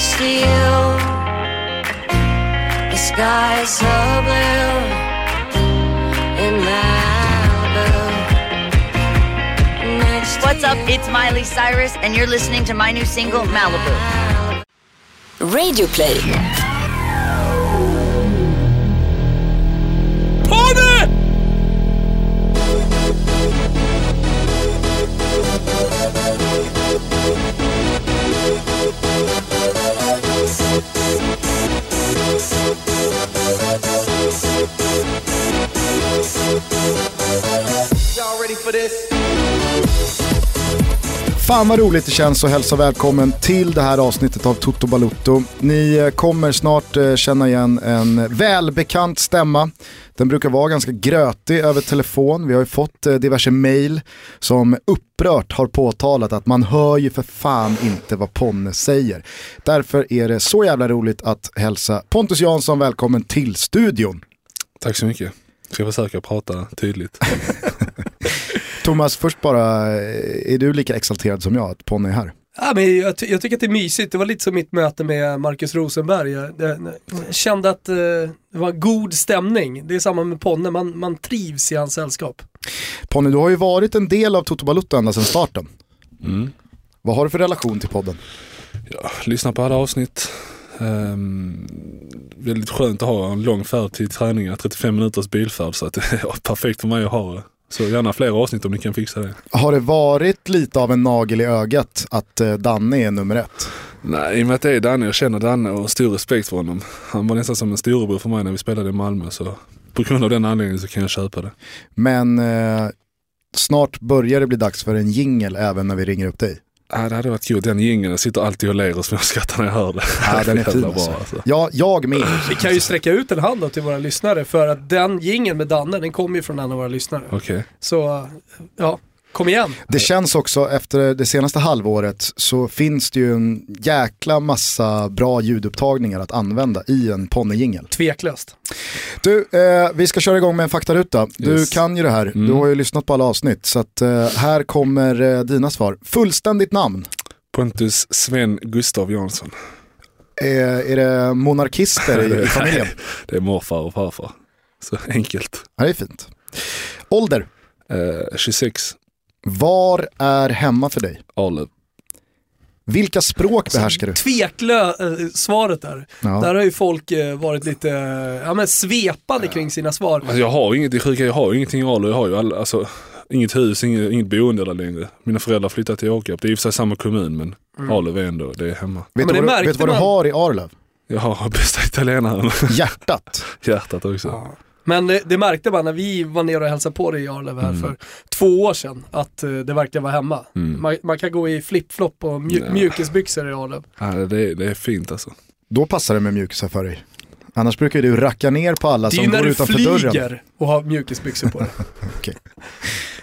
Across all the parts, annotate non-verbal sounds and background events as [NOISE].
next to you. The sky's so blue in Malibu. Next What's up? It's Miley Cyrus, and you're listening to my new single, Malibu. Radio play. Fan vad roligt det känns att hälsa välkommen till det här avsnittet av Toto Balutto. Ni eh, kommer snart eh, känna igen en välbekant stämma. Den brukar vara ganska grötig över telefon. Vi har ju fått eh, diverse mail som upprört har påtalat att man hör ju för fan inte vad Ponne säger. Därför är det så jävla roligt att hälsa Pontus Jansson välkommen till studion. Tack så mycket. Ska försöka prata tydligt. [LAUGHS] Thomas, först bara, eh, är du lika exalterad som jag att Ponne är här? Ja, men jag, ty- jag tycker att det är mysigt. Det var lite som mitt möte med Marcus Rosenberg. Jag, jag, jag kände att eh, det var god stämning. Det är samma med Ponne, man, man trivs i hans sällskap. Ponne, du har ju varit en del av Toto Balutto ända sedan starten. Mm. Vad har du för relation till podden? Ja, lyssna på alla avsnitt. Um, väldigt skönt att ha en lång färd till träningar, 35 minuters bilfärd så att [LAUGHS] det är perfekt för mig att ha. Så gärna fler avsnitt om ni kan fixa det. Har det varit lite av en nagel i ögat att eh, Danne är nummer ett? Nej, i och med att det är Danne, jag känner Danne och har stor respekt för honom. Han var nästan som en storebror för mig när vi spelade i Malmö så på grund av den anledningen så kan jag köpa det. Men eh, snart börjar det bli dags för en jingel även när vi ringer upp dig. Ja, det hade varit kul. Den gängen sitter alltid och ler och småskrattar när jag hör det. Ja, den är fin alltså. bra, alltså. Ja, jag med. Vi kan ju sträcka ut en hand då till våra lyssnare för att den gingen med Danne, den kommer ju från en av våra lyssnare. Okej. Så, ja, kom igen. Det känns också efter det senaste halvåret så finns det ju en jäkla massa bra ljudupptagningar att använda i en ponnejingel. Tveklöst. Du, eh, vi ska köra igång med en faktaruta. Du Yes. kan ju det här, du har ju lyssnat på alla avsnitt. Så att, eh, här kommer eh, dina svar. Fullständigt namn. Pontus Sven Gustav Jansson. Eh, är det monarkister i, [LAUGHS] i familjen? Det är morfar och farfar. Så enkelt. Ja, det är fint. Ålder. Eh, 26, Var är hemma för dig? Arlöv. Vilka språk behärskar du? Tveklö eh, svaret där. Ja. Där har ju folk eh, varit lite eh, ja, men svepande kring sina svar. Alltså jag har inget, sjuka, jag har ingenting i Arlöv. Jag har ju all, alltså, inget hus, inget, inget boende där längre. Mina föräldrar flyttade till Åkarp. Det är i och för sig samma kommun men Arlöv är ändå, det är hemma. Vet, men du det vad, du- vet du vad du man. har i Arlöv? Jag har [LAUGHS] bästa italienaren. Hjärtat. Hjärtat också. Ja. Men det, det märkte man när vi var nere och hälsade på dig i Arlöv här Mm. för två år sedan, att eh, det verkligen var hemma. Mm. Man, man kan gå i flip-flop och mju- Ja. mjukisbyxor i Arlöv. Ja, det, är, det är fint alltså. Då passar det med mjukisar för dig. Annars brukar du racka ner på alla Det är ju som när går du utanför flyger dörren. och har mjukisbyxor på dig. [LAUGHS]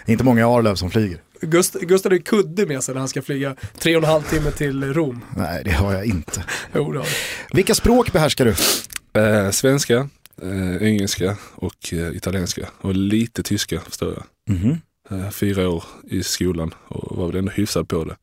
Det är inte många i Arlöv som flyger. Gust, Gustav har kudde med sig när han ska flyga tre och en halv timme till Rom. Nej, det har jag inte. [LAUGHS] Jo, det har du. Vilka språk behärskar du? Eh, svenska, eh, engelska och eh, italienska. Och lite tyska förstår jag. Mhm. Eh, fyra år i skolan och var väl ändå hyfsad på det.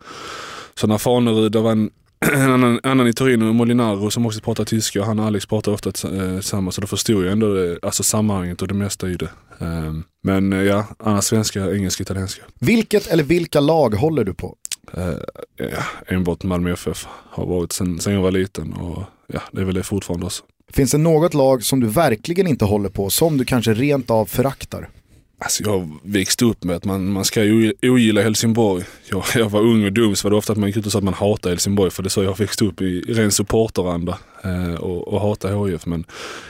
Så när Fanerud, det var en [CLEARS THROAT] en annan, annan i Torino, Molinaro, som också pratar tyska och han och Alex pratar ofta eh, samma så då förstod jag ändå det, alltså sammanhanget och det mesta i det. Eh, men eh, ja, annars svenska, engelska, italienska. Vilket eller vilka lag håller du på? Eh, ja, enbart Malmö FF har varit sen, sen jag var liten och ja, det är väl det fortfarande också. Finns det något lag som du verkligen inte håller på, som du kanske rent av föraktar? Alltså jag växte upp med att man, man ska ju ogilla Helsingborg. Jag, jag var ung och dum så var det ofta att man gick ut och sa att man hatar Helsingborg för det är så jag växte upp i, ren supporteranda eh, och, och hata HIF. Men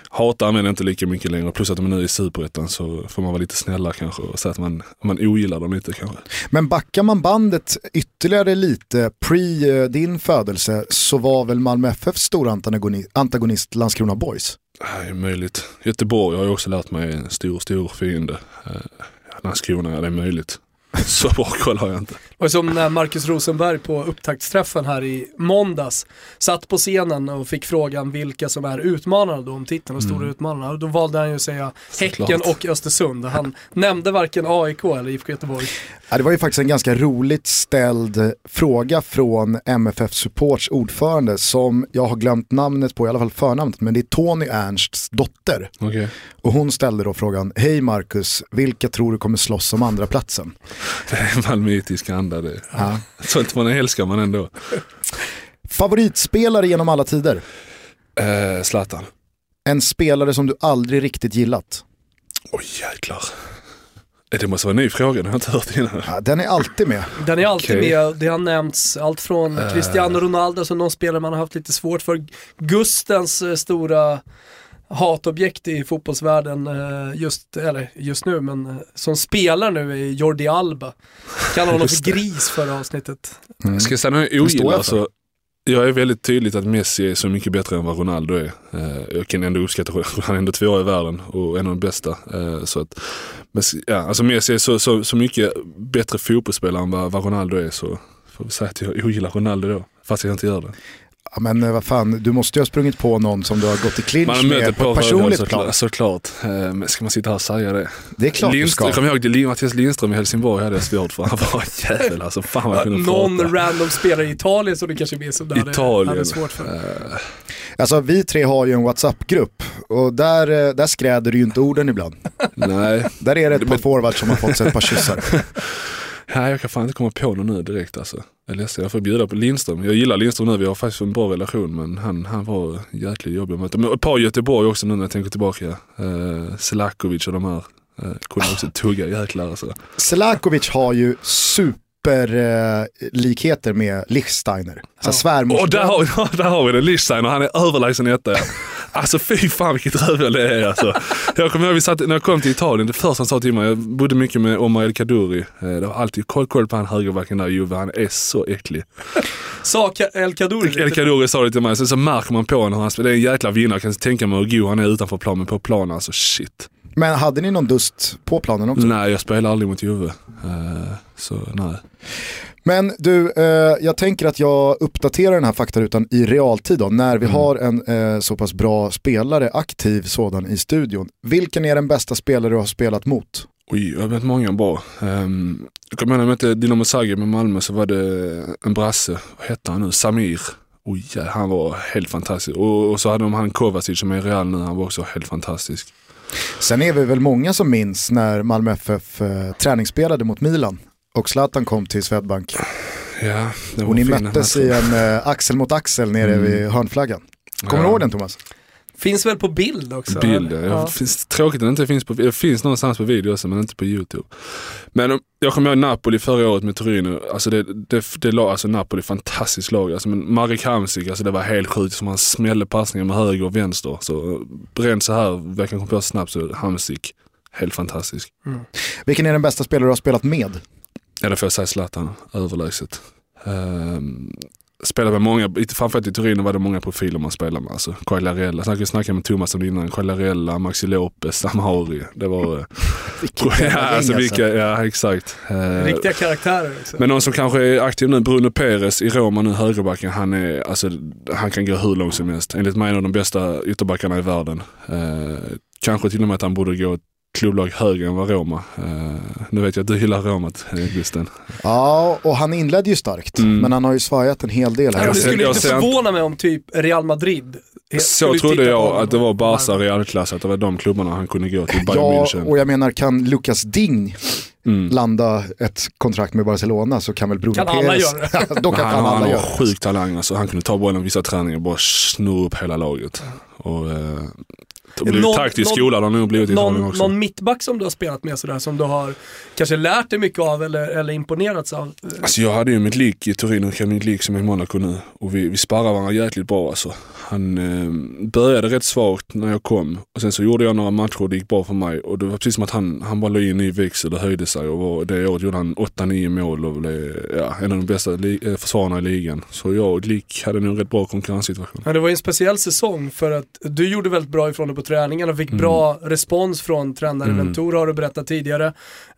hata använder jag inte lika mycket längre. Plus att de nu är i superettan så får man vara lite snällare kanske och säga att man, man ogillar dem lite kanske. Men backar man bandet ytterligare lite pre eh, din födelse så var väl Malmö FFs stora antagonist Landskrona Boys? Det är möjligt. Göteborg har jag också lärt mig är en stor, stor fiende. Eh, Landskrona, ja det är möjligt. [LAUGHS] Så bra koll har jag inte. Och som när Marcus Rosenberg på upptaktsträffen här i måndags satt på scenen och fick frågan vilka som är utmanarna då om titeln och stora utmanarna. Och då valde han ju att säga Häcken och Östersund. Han [LAUGHS] nämnde varken AIK eller IFK Göteborg. Ja, det var ju faktiskt en ganska roligt ställd fråga från MFF Supports ordförande som jag har glömt namnet på, i alla fall förnamnet, men det är Tony Ernsts dotter. Okej. Och hon ställde då frågan, hej Marcus, vilka tror du kommer slåss om andra platsen? [LAUGHS] Det är malmöitisk anda det. Ja. Sånt man älskar man ändå. Favoritspelare genom alla tider? Eh, Zlatan. En spelare som du aldrig riktigt gillat? Oj jäklar. Eh, Det måste vara en ny fråga, den har jag inte hört innan. Ja, den är alltid med. Den är alltid Okej. med, det har nämnts allt från Cristiano Ronaldo som någon spelare man har haft lite svårt för. Gustens eh, stora hatobjekt i fotbollsvärlden eh, just, eller just nu, men eh, som spelar nu är Jordi Alba. Kallar honom för gris förra avsnittet. Ska jag säga något jag ogillar så jag är väldigt tydligt att Messi är så mycket bättre än vad Ronaldo är. Eh, Jag kan ändå uppskatta [LAUGHS] han är ändå två i världen och en av de bästa. Så att, men, ja, alltså Messi är så, så, så mycket bättre fotbollsspelare än vad, vad Ronaldo är så får vi säga att jag ogillar Ronaldo då. Fast jag inte gör det. Ja, men eh, vad fan, du måste ju ha sprungit på någon som du har gått i clinch Man med på ett personligt såklart. plan. såklart. Eh, Men ska man sitta här och säga det? Det är klart du Lindström, ska. jag kommer ihåg Mattias Lindström i Helsingborg hade jag svårt för. Han var jävel alltså. Fan vad jag kunde Någon prata. random spelare i Italien som du kanske minns som du hade, Italien. hade svårt för. Eh, Alltså vi tre har ju en WhatsApp-grupp och där, eh, där skräder det ju inte orden ibland. [LAUGHS] Nej, Där är det ett par forwards som har fått sig ett par kyssar. [LAUGHS] Nej, jag kan fan inte komma på någon nu direkt alltså. Jag är ledsen, jag får bjuda på Lindström. Jag gillar Lindström nu, vi har faktiskt en bra relation men han, han var jäkligt jobbig att möta. Men ett par i Göteborg också nu när jag tänker tillbaka. Uh, Selakovic och de här. Uh, kunde också tugga jäklar alltså. Selakovic har ju superlikheter eh, likheter med Lichsteiner. Så svärmors... Och där har, ja, [LAUGHS] där har vi det, Lichsteiner, han är överlägsen etta. Alltså fy fan vilket rövhål det är alltså. Jag kommer ihåg vi satt, när jag kom till Italien, det första han sa till mig, jag bodde mycket med Omar El Kaduri. Eh, Det var alltid koll, koll på han högerbacken där, Juve, han är så äcklig. Sa El Kaduri El Kaduri sa det till mig, sen så märker man på honom hur han spelar. Det är en jäkla vinnare, jag kan tänka mig hur god han är utanför plan, men på plan alltså shit. Men hade ni någon dust på planen också? Nej, jag spelar aldrig mot Juve. Eh, så nej. Men du, eh, jag tänker att jag uppdaterar den här faktarutan i realtid då, när vi har en eh, så pass bra spelare, aktiv sådan i studion. Vilken är den bästa spelare du har spelat mot? Oj, jag har mött många bra. Um, jag kommer ihåg när jag mötte Dinamo Zagreb med Malmö så var det en brasse, vad hette han nu, Samir. Oj, ja, han var helt fantastisk. Och, och så hade de han Kovacic som är i Real nu, han var också helt fantastisk. Sen är vi väl många som minns när Malmö FF eh, träningsspelade mot Milan och Zlatan kom till Swedbank. Ja, det var Och ni möttes i en eh, axel mot axel nere Mm. vid hörnflaggan. Kommer Ja. du ihåg den Thomas? Finns väl på bild också? Bild, eller? ja. Finns, tråkigt att det inte finns på Det finns någonstans på video också men inte på YouTube. Men um, jag kommer ihåg Napoli förra året med Torino. Alltså det, det, det lag, alltså Napoli, fantastiskt lag. Alltså, men Marek Hamsik, alltså det var helt sjukt. Som han smällde passningar med höger och vänster. Så rent så här, jag kan komma på snabbt så Hamsik, helt fantastisk. Vilken är den bästa spelare du har spelat med? Ja, det får jag säga Zlatan, överlägset. Um, spelade med många, i- framförallt i Torino var det många profiler man spelade med. Alltså, Quagliarella, jag snackade med Thomas om det innan. Quagliarella, Maxi Lopez, Amari. Det var... eh, [LAUGHS] ja, alltså, vilka, ja, exakt. Eh, Riktiga karaktärer också. men någon som kanske är aktiv nu, Bruno Perez i Roma nu, högerbacken, han, är, alltså, han kan gå hur långt som helst. Enligt mig en av de bästa ytterbackarna i världen. Eh, kanske till och med att han borde gå klubblag högre än vad Roma. Eh, nu vet jag att du gillar Roma, eh, Gusten. Ja, och han inledde ju starkt, Mm. men han har ju svajat en hel del Ja, här. det skulle jag inte förvåna mig om typ Real Madrid Så trodde jag att det var Barca realklass, att det var de klubbarna han kunde gå till. Bayern Ja, München. och jag menar kan Lucas Ding Mm. landa ett kontrakt med Barcelona så kan väl Bruno Kan alla göra [LAUGHS] Då kan han, han har göra det. sjuk talang alltså. Han kunde ta bollen vissa träningar och bara snurra upp hela laget. Och, eh, det blev Någon- taktisk någon- skola har nog blivit i någon, också. någon mittback som du har spelat med sådär, som du har kanske lärt dig mycket av eller, eller imponerats av? Alltså jag hade ju mitt lik i Torino, och mitt lik som är i Monaco nu. Och vi, vi sparrade varandra jäkligt bra alltså. Han eh, började rätt svagt när jag kom. Och sen så gjorde jag några matcher och det gick bra för mig. Och det var precis som att han, han bara la in ny växel och höjde sig. Och var, det året gjorde han 8-9 mål och blev ja, en av de bästa eh, försvararna i ligan. Så jag och Lik hade nog en rätt bra konkurrenssituation. Ja, det var ju en speciell säsong för att du gjorde väldigt bra ifrån dig på träningen och fick bra respons från tränare Mm. Ventura har du berättat tidigare.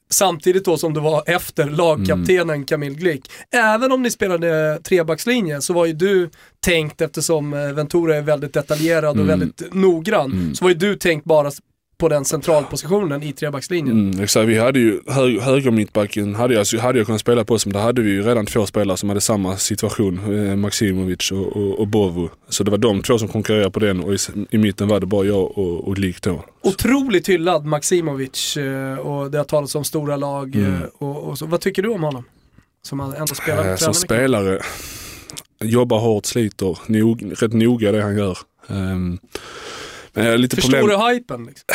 Samtidigt då som det var efter lagkaptenen Mm. Camille Glick. Även om ni spelade trebackslinje så var ju du tänkt, eftersom eh, Ventura är väldigt detaljerad och Mm. väldigt noggrann, så var ju du tänkt bara på den centralpositionen i trebackslinjen. Mm, exakt, vi hade ju hög, höger mittbacken, hade jag, hade jag kunnat spela på som där hade vi ju redan två spelare som hade samma situation, eh, Maximovic och, och, och Bovo. Så det var de två som konkurrerade på den och i, i mitten var det bara jag och, och Glick då. Otroligt hyllad Maximovic eh, och det har talats om stora lag. Mm. eh, Och, och så. Vad tycker du om honom? Som ändå spelar Eh, som spelare, jobbar hårt, sliter, nog, rätt noga det han gör. Um, men jag har lite Förstår problem. du hypen? Liksom?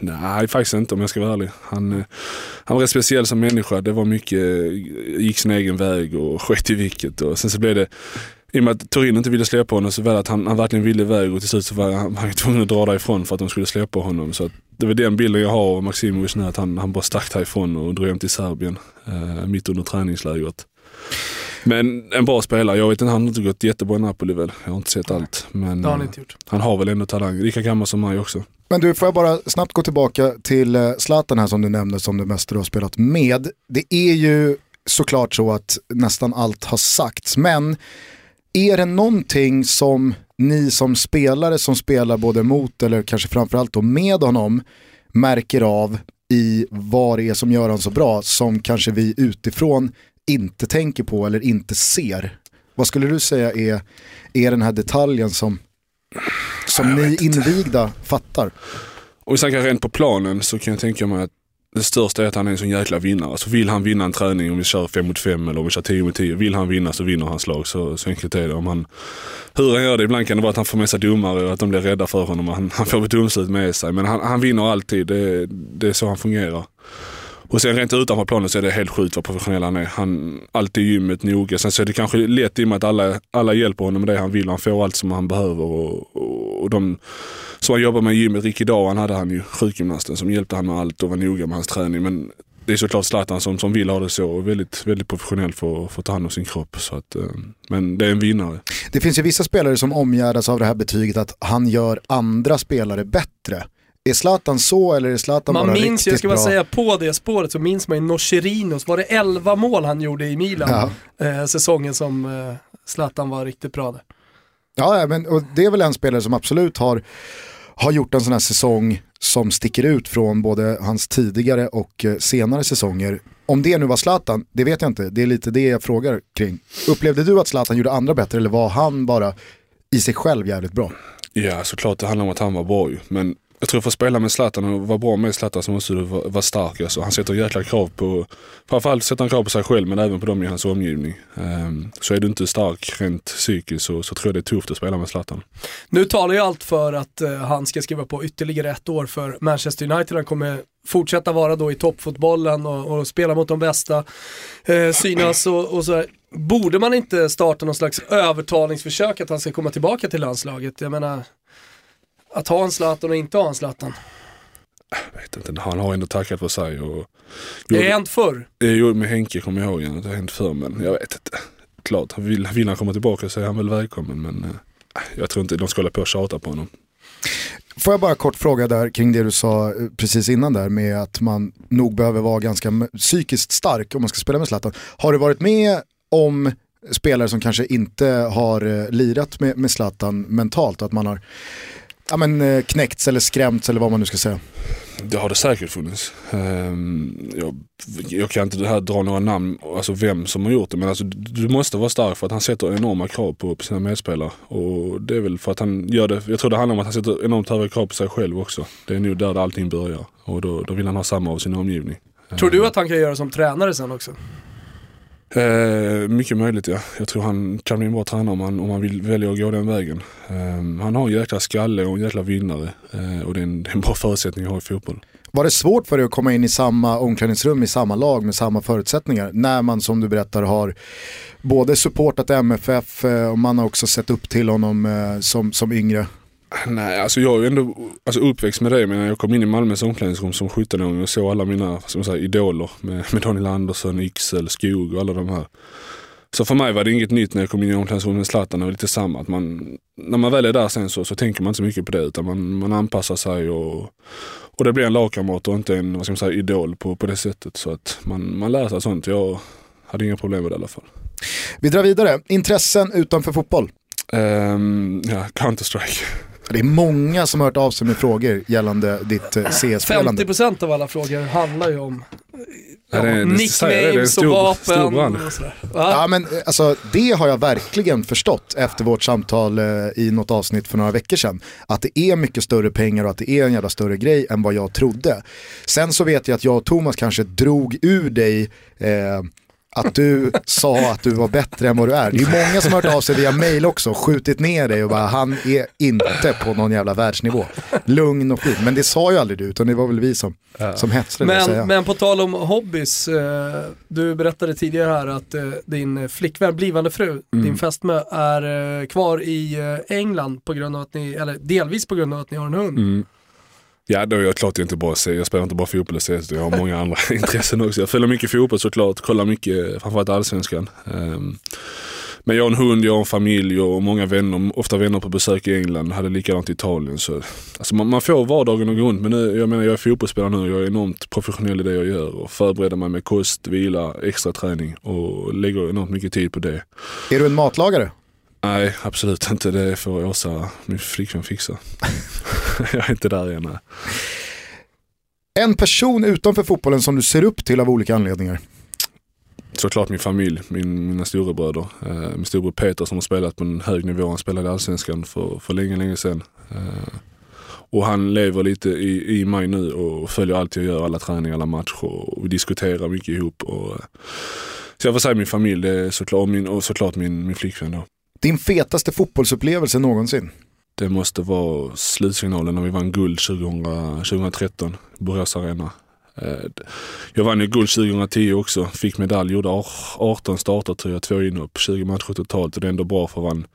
[SIGHS] Nej, faktiskt inte om jag ska vara ärlig. Han, eh, han var rätt speciell som människa. Det var mycket, eh, gick sin egen väg och [LAUGHS] sket i vilket. Och sen så blev det, i och med att Turin inte ville släppa honom så var det att han, han verkligen ville iväg och till slut så var han, han tvungen att dra därifrån för att de skulle släppa honom. Så det var den bilden jag har av Maximovic nu, att han, han bara stack härifrån och drog hem till Serbien eh, mitt under träningslägret. Men en bra spelare. Jag vet inte, han har inte gått jättebra i Napoli väl. Jag har inte sett allt. Men Det har han eh, inte gjort. han har väl ändå talang. Lika gammal som mig också. Men du, får jag bara snabbt gå tillbaka till eh, Zlatan här som du nämnde som det mesta du har spelat med. Det är ju såklart så att nästan allt har sagts, men är det någonting som ni som spelare som spelar både mot eller kanske framförallt då med honom märker av i vad det är som gör honom så bra som kanske vi utifrån inte tänker på eller inte ser? Vad skulle du säga är, är den här detaljen som, som ni invigda fattar? Och vi snackar rent på planen så kan jag tänka mig att det största är att han är en sån jäkla vinnare. Så vill han vinna en träning om vi kör 5 mot 5 eller om vi kör 10 mot 10. Vill han vinna så vinner hans lag. Så, så enkelt är det. Om han, hur han gör det, ibland kan det vara att han får med sig domare och att de blir rädda för honom. Han, han får ett domslut med sig. Men han, han vinner alltid. Det, det är så han fungerar. Och sen rent utanför planen så är det helt sjukt vad professionell han är. Han alltid i gymmet noga. Sen så är det kanske lätt i och med att alla, alla hjälper honom med det han vill. Han får allt som han behöver. Och, och, och de som han jobbar med i gymmet, Ricky Dahan hade han ju, sjukgymnasten som hjälpte han med allt och var noga med hans träning. Men det är såklart Zlatan som, som vill ha det så och väldigt, väldigt professionell för, för att ta hand om sin kropp. Så att, eh, men det är en vinnare. Det finns ju vissa spelare som omgärdas av det här betyget att han gör andra spelare bättre. Är Zlatan så eller är Zlatan Man bara minns, riktigt jag ska bara bra? säga på det spåret så minns man ju Nocherinos, var det 11 mål han gjorde i Milan? Eh, säsongen som eh, Zlatan var riktigt bra där. Ja, ja, men och det är väl en spelare som absolut har, har gjort en sån här säsong som sticker ut från både hans tidigare och eh, senare säsonger. Om det nu var Zlatan, det vet jag inte. Det är lite det jag frågar kring. Upplevde du att Zlatan gjorde andra bättre eller var han bara i sig själv jävligt bra? Ja, såklart det handlar om att han var bra ju. Men jag tror för att spela med Zlatan och vara bra med Zlatan så måste du vara, vara stark. Alltså. Han sätter jäkla krav på, framförallt sätter han krav på sig själv men även på dem i hans omgivning. Um, så är du inte stark rent psykiskt så, så tror jag det är tufft att spela med Zlatan. Nu talar ju allt för att uh, han ska skriva på ytterligare ett år för Manchester United. Han kommer fortsätta vara då i toppfotbollen och, och spela mot de bästa, uh, synas och, och så. Borde man inte starta någon slags övertalningsförsök att han ska komma tillbaka till landslaget? Jag menar, att ha en Zlatan och inte ha en Zlatan. Jag vet inte, han har ändå tackat för sig. Och, Det har hänt förr. Jo, med Henke kommer jag ihåg att det har hänt förr men jag vet inte. Klart, vill, vill han komma tillbaka så är han väl välkommen men eh, jag tror inte de ska hålla på och tjata på honom. Får jag bara kort fråga där kring det du sa eh, precis innan där med att man nog behöver vara ganska psykiskt stark om man ska spela med Zlatan. Har du varit med om spelare som kanske inte har eh, lirat med, med Zlatan mentalt? Att man har ja, men, eh, knäckts eller skrämts eller vad man nu ska säga. Det har det säkert funnits. Ehm, jag, jag kan inte här dra några namn, alltså vem som har gjort det, men alltså, du måste vara stark för att han sätter enorma krav på, på sina medspelare. Och det är väl för att han gör det, jag tror det handlar om att han sätter enormt höga krav på sig själv också. Det är nog där allting börjar. Och då, då vill han ha samma av sin omgivning. Tror du att han kan göra som tränare sen också? Eh, mycket möjligt ja. Jag tror han kan bli en bra tränare om han, om han vill välja att gå den vägen. Eh, han har en jäkla skalle och en jäkla vinnare. Eh, och det är, en, [LAUGHS] det är en bra förutsättning att ha i fotboll. Var det svårt för dig att komma in i samma omklädningsrum i samma lag med samma förutsättningar när man som du berättar har både supportat MFF eh, och man har också sett upp till honom eh, som, som yngre? Nej, alltså jag är ju ändå alltså uppväxt med det. Men jag kom in i Malmös omklädningsrum som 17-åring och såg alla mina som säga, idoler med, med Daniel Andersson, Yxel, Skog och alla de här. Så för mig var det inget nytt när jag kom in i omklädningsrummet med Zlatan. Det var lite samma. Att man, när man väl är där sen så, så tänker man inte så mycket på det utan man, man anpassar sig och, och det blir en lagkamrat och inte en vad ska man säga, idol på, på det sättet. Så att man, man lär sig sånt. Jag hade inga problem med det i alla fall. Vi drar vidare. Intressen utanför fotboll. Ehm, ja, Counter-Strike. Det är många som har hört av sig med frågor gällande ditt eh, CS-spelande. 50% av alla frågor handlar ju om Ja, nicknames och vapen och sådär. Ja men eh, alltså det har jag verkligen förstått efter vårt samtal eh, i något avsnitt för några veckor sedan. Att det är mycket större pengar och att det är en jävla större grej än vad jag trodde. Sen så vet jag att jag och Thomas kanske drog ur dig eh, att du sa att du var bättre än vad du är. Det är många som har hört av sig via mail också, skjutit ner dig och bara han är inte på någon jävla världsnivå. Lugn och fin. Men det sa ju aldrig du utan det var väl vi som, som hetsade det att säga. Men, men på tal om hobbys, eh, du berättade tidigare här att eh, din flickvän, blivande fru, Mm. din fästmö är eh, kvar i England på grund av att ni, eller delvis på grund av att ni har en hund. Mm. Ja, då är jag klart inte bara se. Jag spelar inte bara fotboll och CS, jag har många andra [LAUGHS] intressen också. Jag följer mycket fotboll såklart, kollar mycket, framförallt allsvenskan. Ehm, men jag har en hund, jag har en familj och många vänner, ofta vänner på besök i England, hade likadant i Italien. Så, alltså man, man får vardagen att gå runt, men nu, jag menar jag är fotbollsspelare nu och jag är enormt professionell i det jag gör och förbereder mig med kost, vila, extra träning och lägger enormt mycket tid på det. Är du en matlagare? Nej, absolut inte. Det får Åsa, min flickvän, fixa. [LAUGHS] jag är inte där än. nej. En person utanför fotbollen som du ser upp till av olika anledningar. såklart min familj, min, mina storebröder. Eh, min storebror Peter som har spelat på en hög nivå. Han spelade i Allsvenskan för, för länge, länge sedan. Eh, och han lever lite i, i mig nu och följer allt jag gör, alla träningar, alla matcher. Och vi diskuterar mycket ihop. Och, eh, så jag får säga min familj det är såklart, och, min, och såklart min, min flickvän då. Din fetaste fotbollsupplevelse någonsin? Det måste vara slutsignalen när vi vann guld 2000, 2013, Borås Arena. Eh, jag vann ju guld 2010 också, fick medalj, gjorde 18 starter tror jag, två inhopp, 20 matcher totalt och det är ändå bra för att vara en-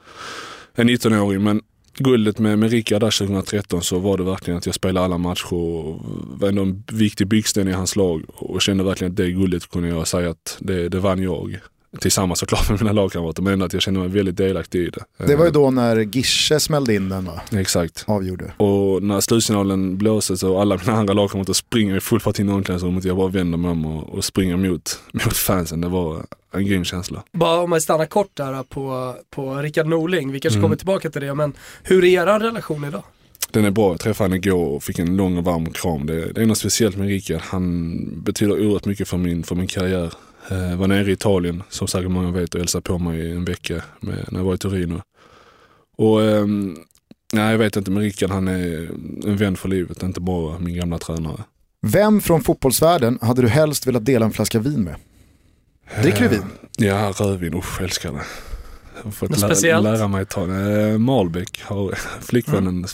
en 19-åring. Men guldet med, med Rickard där 2013 så var det verkligen att jag spelade alla matcher och var ändå en viktig byggsten i hans lag och kände verkligen att det guldet kunde jag säga att det, det vann jag. Tillsammans såklart med mina lagkamrater men ändå att jag kände mig väldigt delaktig i det. Det var ju då när Gische smällde in den va? Eh, Exakt. Avgjorde. Och när slutsignalen blåses och alla mina andra lagkamrater springer i full fart in i omklädningsrummet. Jag bara vänder mig om och, och springer mot, [LAUGHS] mot fansen. Det var en grym känsla. Bara om man stannar kort där på, på Rickard Norling, vi kanske Mm. kommer tillbaka till det, men hur är er relation idag? Den är bra. Jag träffade honom igår och fick en lång och varm kram. Det, det är något speciellt med Rickard. Han betyder oerhört mycket för min, för min karriär. Eh, var nere i Italien, som säkert många vet, och hälsade på mig en vecka med, när jag var i Torino. Och ehm, nej, jag vet inte, men Rickard han är en vän för livet, inte bara min gamla tränare. Vem från fotbollsvärlden hade du helst velat dela en flaska vin med? Dricker du vin? Ja, rödvin. Usch, älskar det. Jag har fått Något lä- speciellt? lära mig ta det. Eh, Malbec har [LAUGHS] flickvännen fått,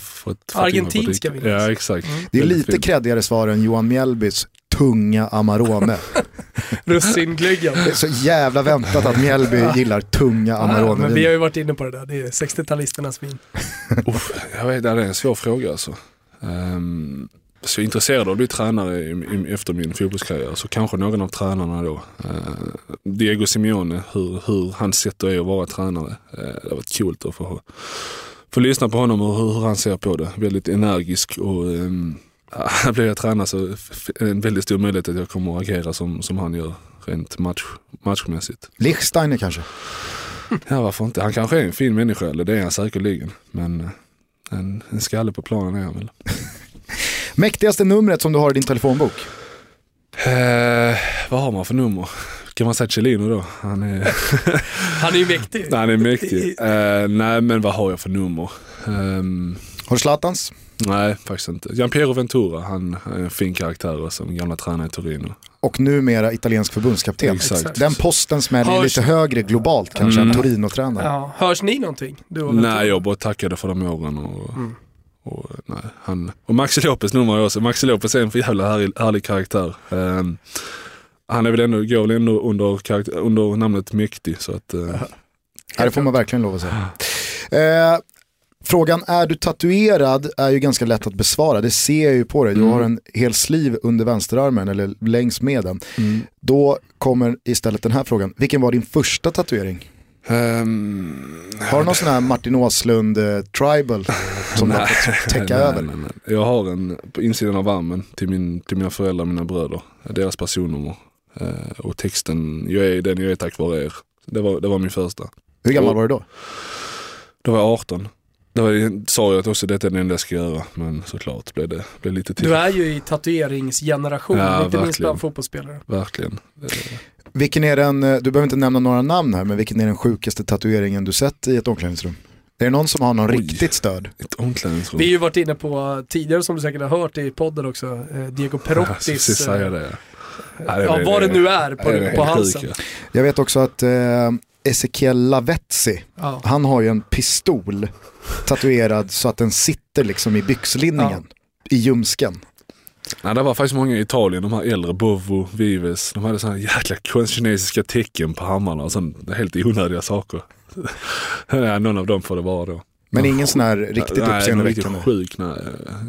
fått Argentinska dricka. vin, alltså. Ja, exakt. Det är lite kreddigare svar än Johan Mjällbys tunga Amarone. [LAUGHS] Russinglöggen. Det är så jävla väntat att Mjällby gillar tunga Ja, men vi har Amarone. ju varit inne på det där, det är 60-talisternas vin. [LAUGHS] Uff, jag vet, det är en svår fråga alltså. Um, så jag är intresserad av att bli tränare i, i, efter min fotbollskarriär. Så kanske någon av tränarna då. Eh, Diego Simeone, hur, hur hans sätt är att vara tränare. Eh, det har varit coolt att få, få lyssna på honom och hur, hur han ser på det. Väldigt energisk och um, [LAUGHS] blir jag tränare så är det en väldigt stor möjlighet att jag kommer att agera som, som han gör rent match, matchmässigt. Lichsteiner kanske? Ja varför inte. Han kanske är en fin människa, eller det är han säkerligen. Men eh, en, en skalle på planen är han väl. [LAUGHS] Mäktigaste numret som du har i din telefonbok? Eh, vad har man för nummer? Kan man säga Celino då? Han är, [LAUGHS] Han är ju mäktig. nej, han är mäktig. Eh, nej men vad har jag för nummer? Ehm, Har du Zlatans? Nej faktiskt inte. Gianpiero Ventura, han är en fin karaktär och som gamla tränare i Torino. Och numera italiensk förbundskapten. Exakt. Den posten smäller Hörs- lite högre globalt kanske Mm. än Torino-tränare. Ja, hörs ni någonting? Du och Ventura? Nej jag bara tackade för de åren. Och, Mm. och, nej, han, och Maxi Lopez nummer jag också. Maxi Lopez är en för jävla härlig, härlig karaktär. Ehm, han är väl ändå, går väl ändå under, karaktär, under namnet Mäktig. Så att, eh, Ja, det får man verkligen lov att säga. [LAUGHS] Eh, Frågan är du tatuerad är ju ganska lätt att besvara, det ser jag ju på dig. Du Mm. har en hel sliv under vänsterarmen eller längs med den. Mm. Då kommer istället den här frågan, vilken var din första tatuering? Ehm, Har du någon sån här Martin Åslund eh, tribal som du har fått täcka nej, över? Nej, nej. Jag har en på insidan av armen till, min, till mina föräldrar och mina bröder. Deras personnummer. Eh, och texten, jag är den jag är tack vare er. Det var, det var min första. Hur gammal Och- var du då? Då var jag 18. Då var, sa jag att också detta är det enda jag ska göra. Men såklart blev det blev lite till. Du är ju i tatueringsgeneration, Ja, inte minst verkligen. bland fotbollsspelare. Verkligen. Eh, Vilken är den, eh, du behöver inte nämna några namn här, men vilken är den sjukaste tatueringen du sett i ett omklädningsrum? Är det någon som har någon Oj. riktigt stöd? Ett omklädningsrum. Vi har ju varit inne på tidigare, som du säkert har hört i podden också, eh, Diego Jag Perottis. precis säga eh, det. Ja, vad det nu är på, på halsen. Jag vet också att eh, Ezekiel Lavezzi, Ja. han har ju en pistol tatuerad så att den sitter liksom i byxlinningen, i ljumsken. Nej, det var faktiskt många i Italien, de här äldre, Bovo, Vives, de hade sådana jäkla konst- kinesiska tecken på hammarna och sånt, helt onödiga saker. [LAUGHS] ja, någon av dem får det vara då. Men ingen sån här riktigt nej, uppseendeväckande. Riktigt sjuk, nej,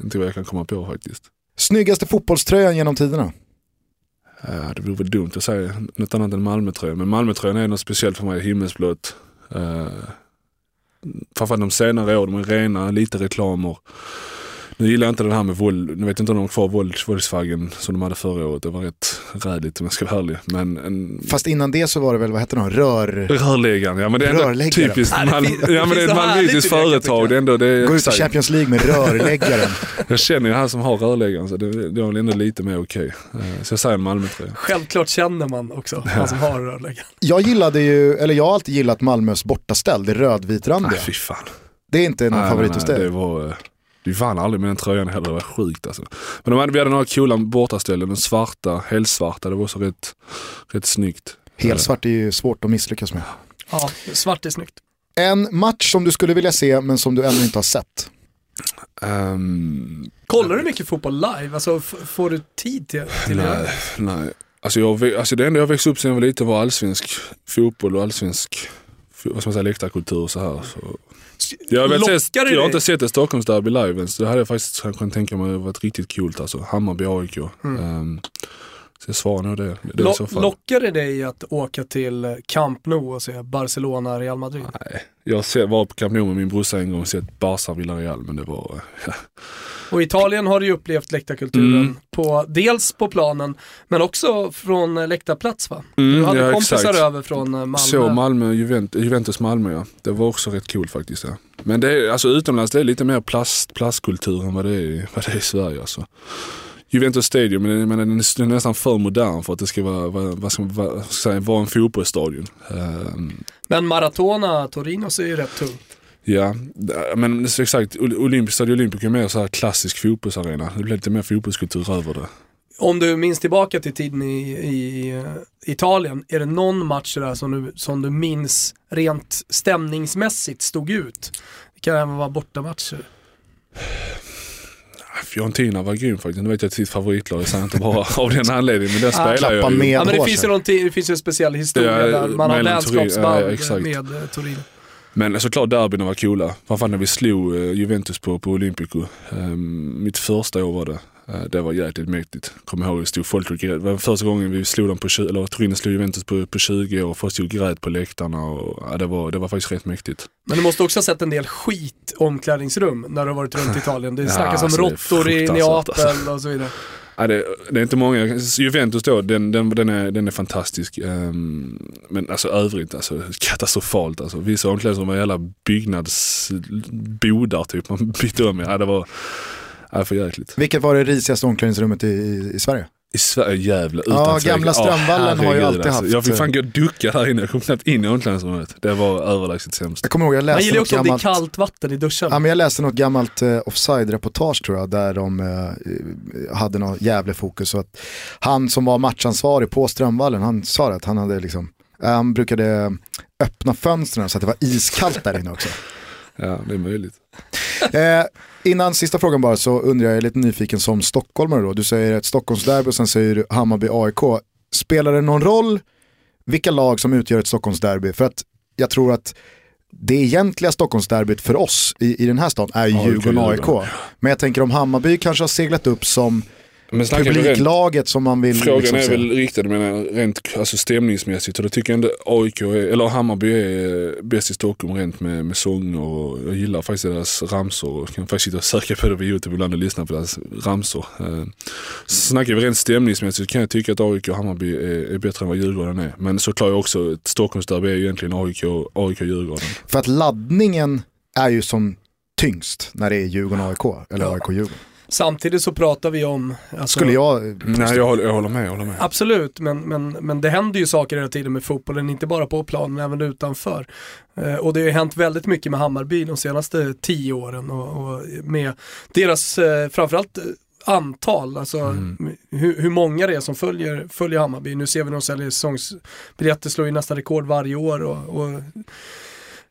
inte vad jag kan komma på faktiskt. Snyggaste fotbollströjan genom tiderna? Eh, det vore väl dumt att säga något annat än Malmötröjan, men Malmötröjan är något speciellt för mig, himmelsblått. Uh, framförallt de senare åren, de är rena, lite reklamer. Nu gillar jag inte den här med våld, nu vet jag inte om de har kvar våld, våldsflaggen som de hade förra året. Det var rätt rädigt om jag ska vara ärlig. Men en, Fast innan det så var det väl, vad hette de, rör... Rörläggaren, ja men det är ändå typiskt, Nej, det man, finns- ja, men det är [LAUGHS] det ett malmöitiskt det, jag företag. Det är ändå, det är, Går ut i. Champions League med rörläggaren. [LAUGHS] Jag känner ju han som har rörläggaren så det, det var väl ändå lite mer okej. Eh, Så jag säger en Malmötröja. Självklart känner man också han som har rörläggaren. Jag gillade ju, eller jag har alltid gillat Malmös bortaställ, det rödvitrandiga. Nej fy fan. Det är inte någon Nej, favorit nej, hos dig? Det var, eh, vi vann aldrig med den tröjan heller, det var sjukt alltså. Men de hade, vi hade några coola bortaställen, den svarta, helsvarta, det var också rätt, rätt snyggt. Helsvart är ju svårt att misslyckas med. Ja, svart är snyggt. En match som du skulle vilja se men som du ännu inte har sett. Ehm, Kollar du mycket fotboll live? Alltså får du tid till, till det? nej, nej. Alltså, jag, alltså det enda jag växte upp sedan jag var liten var allsvensk fotboll och allsvensk vad ska man säga, läktarkultur och så här. Så. Jag, väl Lockar det jag har inte sett ett Stockholmsderby live ens. Det hade jag faktiskt kunnat tänka mig varit riktigt coolt alltså. Hammarby, AIK. Ehm, så jag svarar nog det, det Lo- så lockar det dig att åka till Camp Nou och se Barcelona, Real Madrid? Nej, jag var på Camp Nou med min brorsa en gång och sett Barca Villarreal men det var... [LAUGHS] Och Italien har du ju upplevt läktarkulturen, Mm. på, dels på planen men också från eh, läktarplats va? Mm, Du hade ja, kompisar exakt. över från eh, Malmö. Så Malmö, Juvent, Juventus Malmö ja. Det var också rätt coolt faktiskt ja. Men det är, alltså utomlands det är lite mer plast, plastkultur än vad det är, i- vad det är i Sverige alltså. Juventus Stadium, men, den är den är nästan för modern för att det ska vara, vad, ska vad ska säga, vara en fotbollsstadion. Ehm, Men Maratona, Torino ser ju rätt tung. Ja, men exakt. Ol- Olympisk Stadion Olympic är mer så här klassisk fotbollsarena. Det blir lite mer fotbollskultur över det. Om du minns tillbaka till tiden i, i eh, Italien, är det någon match där som du, som du minns rent stämningsmässigt stod ut? Det kan även vara bortamatcher. Fiorentina var grym faktiskt. Nu vet jag att sitt favoritlag, jag säger inte bara [LAUGHS] av den anledningen, men där spelar jag ju. Ja men det finns ju, någonting, det finns ju en speciell historia Ja, där man har vänskapsband ja, med eh, Torino. Men såklart derbyna var coola. Framförallt när vi slog eh, Juventus på, på Olympico. Ehm, mitt första år var det. Eh, det var jäkligt mäktigt. Kommer ihåg det stod folk och grät. Det var första gången vi slog dem på, eller Torino slog Juventus på, på 20 år. Folk stod och grät på läktarna och ja, det, var, det var faktiskt rätt mäktigt. Men du måste också ha sett en del skit omklädningsrum när du har varit runt i Italien. Det [LAUGHS] Ja, snackas alltså, om råttor i Neapel och så vidare. Ja, det, det är inte många. Juventus då, den, den, den, är, den är fantastisk. Um, men alltså övrigt, alltså, katastrofalt. Alltså. Vissa omklädningsrum var jävla byggnadsbodar typ. Man bytte om. Ja, det var ja, för jäkligt. Vilket var det risigaste omklädningsrummet i, i, i Sverige? I Sverige, utan Ja, tvekan. gamla Strömvallen har ju alltid haft- Jag fick fan gå och ducka där inne. Jag kom knappt in i omklädningsrummet. Det var överlägset sämst. Jag kommer ihåg, jag Man läste gillar ju något också om det är gammalt, kallt vatten i duschen. ja, men jag läste något gammalt eh, offside-reportage tror jag, där de eh, hade något jävla fokus. Så att han som var matchansvarig på Strömvallen, han sa det att han hade liksom, eh, han brukade öppna fönstren så att det var iskallt där inne också. [LAUGHS] Ja, det är möjligt. Eh, innan sista frågan bara så undrar jag, jag är lite nyfiken som stockholmare då. Du säger ett Stockholmsderby och sen säger du Hammarby AIK. Spelar det någon roll vilka lag som utgör ett Stockholmsderby? För att jag tror att det egentliga Stockholmsderbyt för oss i, i den här stan är ju AIK, Djurgården-AIK. Djurgården. Men jag tänker om Hammarby kanske har seglat upp som Men vi rent, publiklaget som man vill frågan liksom är väl riktad men rent alltså stämningsmässigt och då tycker jag ändå AIK, är, eller Hammarby är bäst i Stockholm rent med, med sånger och jag gillar faktiskt deras ramsor och kan faktiskt sitta och söka på det på YouTube ibland och lyssna på deras ramsor. Eh, snackar vi rent stämningsmässigt kan jag tycka att AIK och Hammarby är, är bättre än vad Djurgården är. Men såklart också ett Stockholmsderby är ju egentligen AIK och AIK och Djurgården. För att laddningen är ju som tyngst när det är Djurgården-AIK eller. AIK-Djurgården. Samtidigt så pratar vi om... Alltså, Skulle jag Nej jag håller, jag håller med, jag håller med. Absolut, men, men, men det händer ju saker hela tiden med fotbollen, inte bara på planen, men även utanför. Eh, och det har ju hänt väldigt mycket med Hammarby de senaste tio åren och, och med deras, eh, framförallt eh, antal, alltså hur, hur många det är som följer, följer Hammarby. Nu ser vi när de säljer säsongsbiljetter, slår ju nästan rekord varje år och, och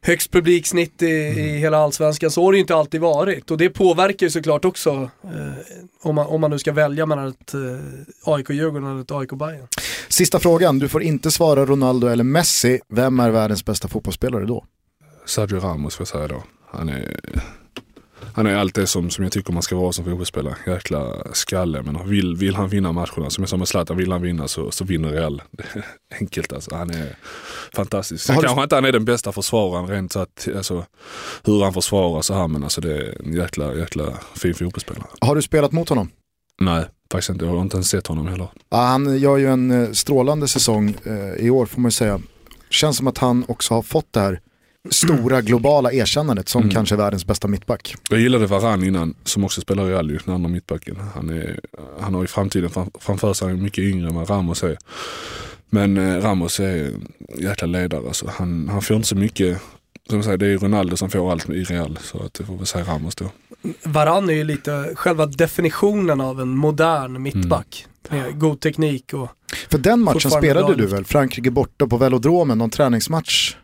högst publiksnitt i, i hela allsvenskan. Så har det ju inte alltid varit och det påverkar ju såklart också eh, om, man, om man nu ska välja mellan ett eh, AIK-Djurgården eller ett AIK-Bayern. Sista frågan, du får inte svara Ronaldo eller Messi. Vem är världens bästa fotbollsspelare då? Sergio Ramos får jag säga då. Han är, han är allt det som, som jag tycker man ska vara som fotbollsspelare. Jäkla skalle. Men vill, vill han vinna matcherna, som jag sa med Zlatan, vill han vinna så, så vinner Real. [LAUGHS] Enkelt alltså. Han är fantastisk. Sen Har du- kanske inte han är den bästa försvararen rent så att, alltså, hur han försvarar så här men alltså det är en jäkla, jäkla fin fotbollsspelare. Har du spelat mot honom? Nej, faktiskt inte. Jag har inte ens sett honom heller. Ja, han gör ju en eh, strålande säsong eh, i år får man ju säga. Känns som att han också har fått det här stora globala erkännandet som Mm. kanske är världens bästa mittback. Jag gillade Varann innan, som också spelar i Real ju, den andra mittbacken. Han, är, han har i framtiden fram, framför sig mycket yngre än vad Ramos är. Men eh, Ramos är en jäkla ledare. Alltså. Han, han får inte så mycket, som säger, det är Ronaldo som får allt i Real. Så att det får väl säga Ramos då. Varann är ju lite själva definitionen av en modern mittback. Med god teknik och För den matchen spelade du väl? Frankrike borta på velodromen, någon träningsmatch.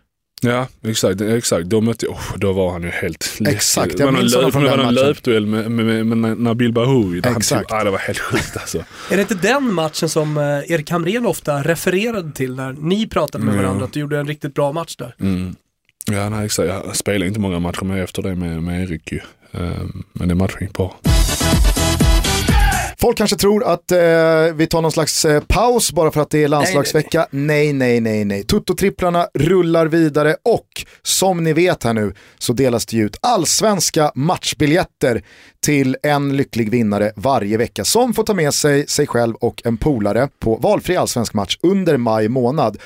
Ja, exakt. exakt. Då, mötte, jag- oh, då var han ju helt. Exakt, jag det var minns honom löp, från det var den någon matchen. löpduell med, med, med, med Nabil Bahoui. han Exakt. Tog, ah, det var helt sjukt alltså. Är det inte den matchen som eh, Erik Hamrén ofta refererade till när ni pratade med Ja. varandra, att du gjorde en riktigt bra match där? Mm. Ja, nej, exakt. Jag spelade inte många matcher med efter det med, med Erik ju. Ehm, Men det matchen gick bra. Folk kanske tror att eh, vi tar någon slags eh, paus bara för att det är landslagsvecka. Nej, nej, nej, nej. Tutto-tripplarna rullar vidare och som ni vet här nu så delas det ut allsvenska matchbiljetter till en lycklig vinnare varje vecka som får ta med sig sig själv och en polare på valfri allsvensk match under maj månad.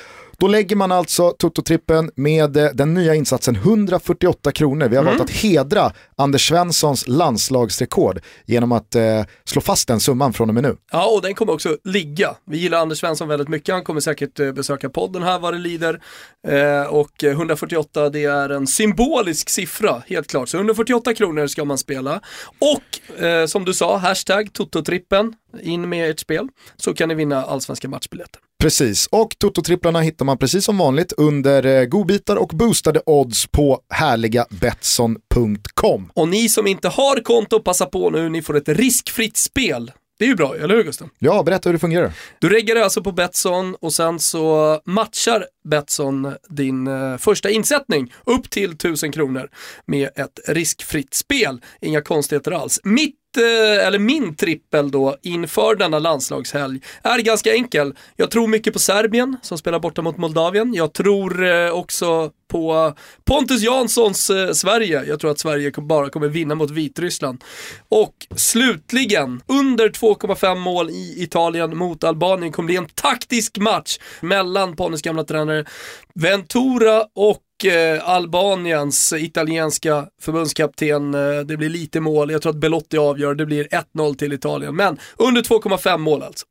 Då lägger man alltså Toto-trippen med eh, den nya insatsen 148 kronor. Vi har valt att hedra Anders Svenssons landslagsrekord genom att eh, slå fast den summan från och med nu. Ja, och den kommer också ligga. Vi gillar Anders Svensson väldigt mycket. Han kommer säkert eh, besöka podden här vad det lider. Eh, och eh, 148 det är en symbolisk siffra, helt klart. Så 148 kronor ska man spela. Och eh, som du sa, hashtag Toto-trippen, in med ert spel. Så kan ni vinna allsvenska matchbiljetter. Precis, och Toto-tripplarna hittar man precis som vanligt under eh, godbitar och boostade odds på härliga Betsson.com. Och ni som inte har konto, passa på nu, ni får ett riskfritt spel. Det är ju bra, eller hur Gustav? Ja, berätta hur det fungerar. Du reggar alltså på Betsson och sen så matchar Betsson din eh, första insättning upp till 1000 kronor med ett riskfritt spel. Inga konstigheter alls. Mitt Eh, eller min trippel då inför denna landslagshelg är ganska enkel. Jag tror mycket på Serbien som spelar borta mot Moldavien. Jag tror eh, också på Pontus Janssons eh, Sverige. Jag tror att Sverige bara kommer vinna mot Vitryssland. Och slutligen, under 2,5 mål i Italien mot Albanien kommer bli en taktisk match mellan Pontus gamla tränare Ventura och eh, Albaniens italienska förbundskapten. Eh, det blir lite mål, jag tror att Belotti avgör, det blir 1-0 till Italien. Men under 2,5 mål alltså.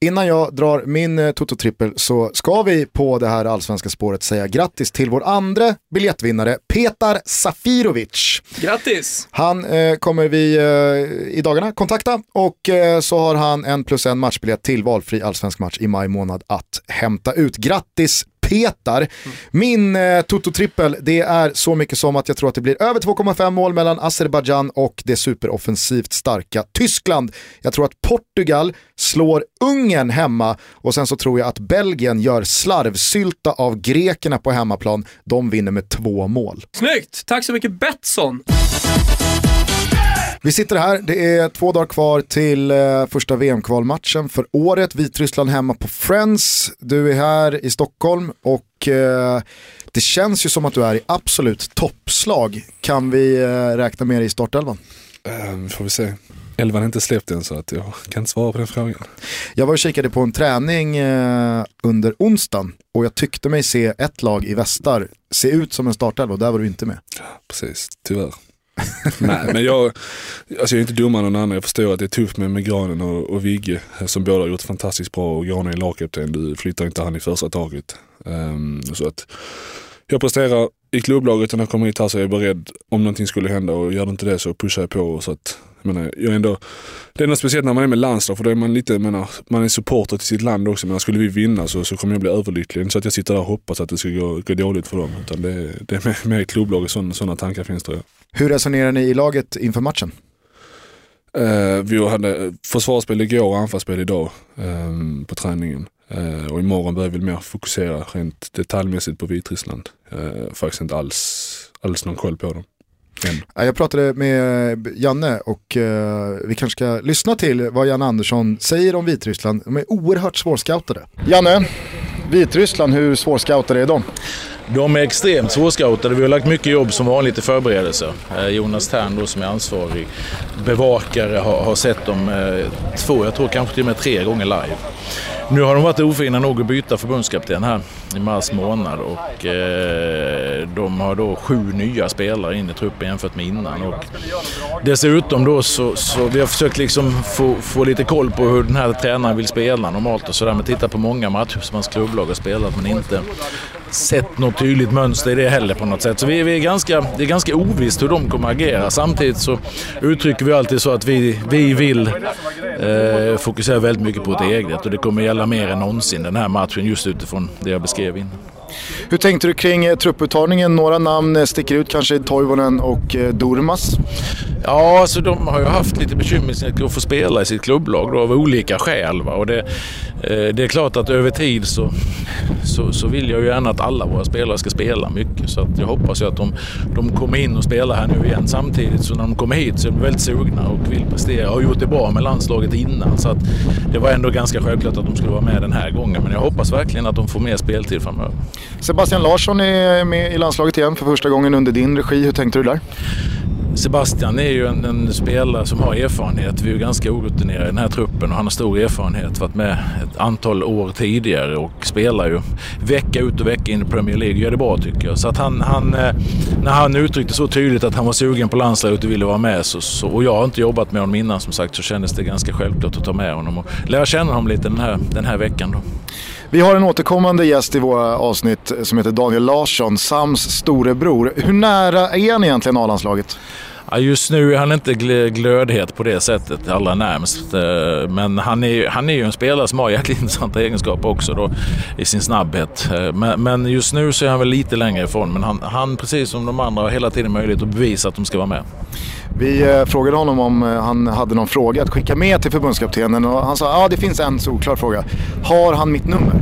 Innan jag drar min eh, Toto-trippel så ska vi på det här allsvenska spåret säga grattis till vår andra biljettvinnare Petar Safirovic. Grattis! Han eh, kommer vi eh, i dagarna kontakta och eh, så har han en plus en matchbiljett till valfri allsvensk match i maj månad att hämta ut. Grattis petar. Min eh, Toto-trippel, det är så mycket som att jag tror att det blir över 2,5 mål mellan Azerbajdzjan och det superoffensivt starka Tyskland. Jag tror att Portugal slår Ungern hemma och sen så tror jag att Belgien gör slarvsylta av grekerna på hemmaplan. De vinner med två mål. Snyggt! Tack så mycket Betsson. Vi sitter här, det är två dagar kvar till eh, första VM-kvalmatchen för året. Vitryssland hemma på Friends. Du är här i Stockholm och eh, det känns ju som att du är i absolut toppslag. Kan vi eh, räkna med dig i startelvan? Uh, får vi se. Elvan är inte släppt än så att jag kan inte svara på den frågan. Jag var och kikade på en träning under onsdagen och jag tyckte mig se ett lag i västar se ut som en startelva och där var du inte med. Precis, tyvärr. [LAUGHS] Nej, men jag, alltså jag är inte dummare än någon annan. Jag förstår att det är tufft med, med Granen och, och Vigge som båda har gjort fantastiskt bra och Granen är lagkapten. Du flyttar inte han i första taget. Um, så att jag presterar i klubblaget när jag kommer hit här så är jag beredd om någonting skulle hända och gör det inte det så pushar jag på. Så att, jag menar, jag ändå, det är något speciellt när man är med landslag för då är man lite, menar, man är supporter till sitt land också. Men skulle vi vinna så, så kommer jag bli överlycklig. Inte så att jag sitter där och hoppas att det ska gå, gå dåligt för dem. Utan det, det är med i klubblaget, sådana tankar finns tror jag. Hur resonerar ni i laget inför matchen? Uh, vi hade försvarsspel igår och anfallsspel idag um, på träningen. Uh, och imorgon börjar vi mer fokusera rent detaljmässigt på Vitryssland. Uh, faktiskt inte alls, alls någon koll på dem. Än. Jag pratade med Janne och uh, vi kanske ska lyssna till vad Janne Andersson säger om Vitryssland. De är oerhört svårscoutade. Janne, Vitryssland, hur svårscoutade är de? De är extremt svårscoutade. Vi har lagt mycket jobb som vanligt i förberedelser. Eh, Jonas Tern då, som är ansvarig bevakare har, har sett dem eh, två, jag tror kanske till och med tre gånger live. Nu har de varit ofina nog att byta förbundskapten här i mars månad och eh, de har då sju nya spelare in i truppen jämfört med innan. Och dessutom då så, så vi har försökt liksom få, få lite koll på hur den här tränaren vill spela normalt och sådär. Men titta på många matcher som hans klubblag har spelat men inte sett något tydligt mönster i det heller på något sätt. Så vi, vi är ganska, det är ganska ovisst hur de kommer att agera. Samtidigt så uttrycker vi alltid så att vi, vi vill eh, fokusera väldigt mycket på det eget och det kommer gälla mer än någonsin den här matchen just utifrån det jag beskrev innan. Hur tänkte du kring eh, trupputtagningen? Några namn eh, sticker ut, kanske Toivonen och eh, Durmas. Ja, alltså de har ju haft lite bekymmer att få spela i sitt klubblag då, av olika skäl. Va? Och det, det är klart att över tid så, så, så, vill jag ju gärna att alla våra spelare ska spela mycket. Så att jag hoppas ju att de, de kommer in och spelar här nu igen. Samtidigt så när de kommer hit så är de väldigt sugna och vill prestera. Har gjort det bra med landslaget innan. Så att det var ändå ganska självklart att de skulle vara med den här gången. Men jag hoppas verkligen att de får mer speltid framöver. Sebastian Larsson är med i landslaget igen för första gången under din regi. Hur tänkte du där? Sebastian är ju en, en, spelare som har erfarenhet. Vi är ju ganska orutinerade i den här truppen och han har stor erfarenhet. Varit med ett antal år tidigare och spelar ju vecka ut och vecka in i Premier League. Gör det bra tycker jag. Så att han, han, eh, när han uttryckte så tydligt att han var sugen på landslaget och ville vara med så, så, och jag har inte jobbat med honom innan som sagt så kändes det ganska självklart att ta med honom och lära känna honom lite den här, den här veckan. Då. Vi har en återkommande gäst i våra avsnitt som heter Daniel Larsson, Sams storebror. Hur nära är han egentligen A-landslaget? Ja, just nu är han inte glödhet på det sättet, allra närmst. Eh, men han är, han är ju en spelare som har jäkligt [LAUGHS] intressanta egenskaper också då, i sin snabbhet. Eh, men, men, just nu så är han väl lite längre ifrån. Men han, han, precis som de andra, har hela tiden möjlighet att bevisa att de ska vara med. Vi eh, frågade honom om han hade någon fråga att skicka med till förbundskaptenen och han sa att ah, det finns en solklar fråga. Har han mitt nummer?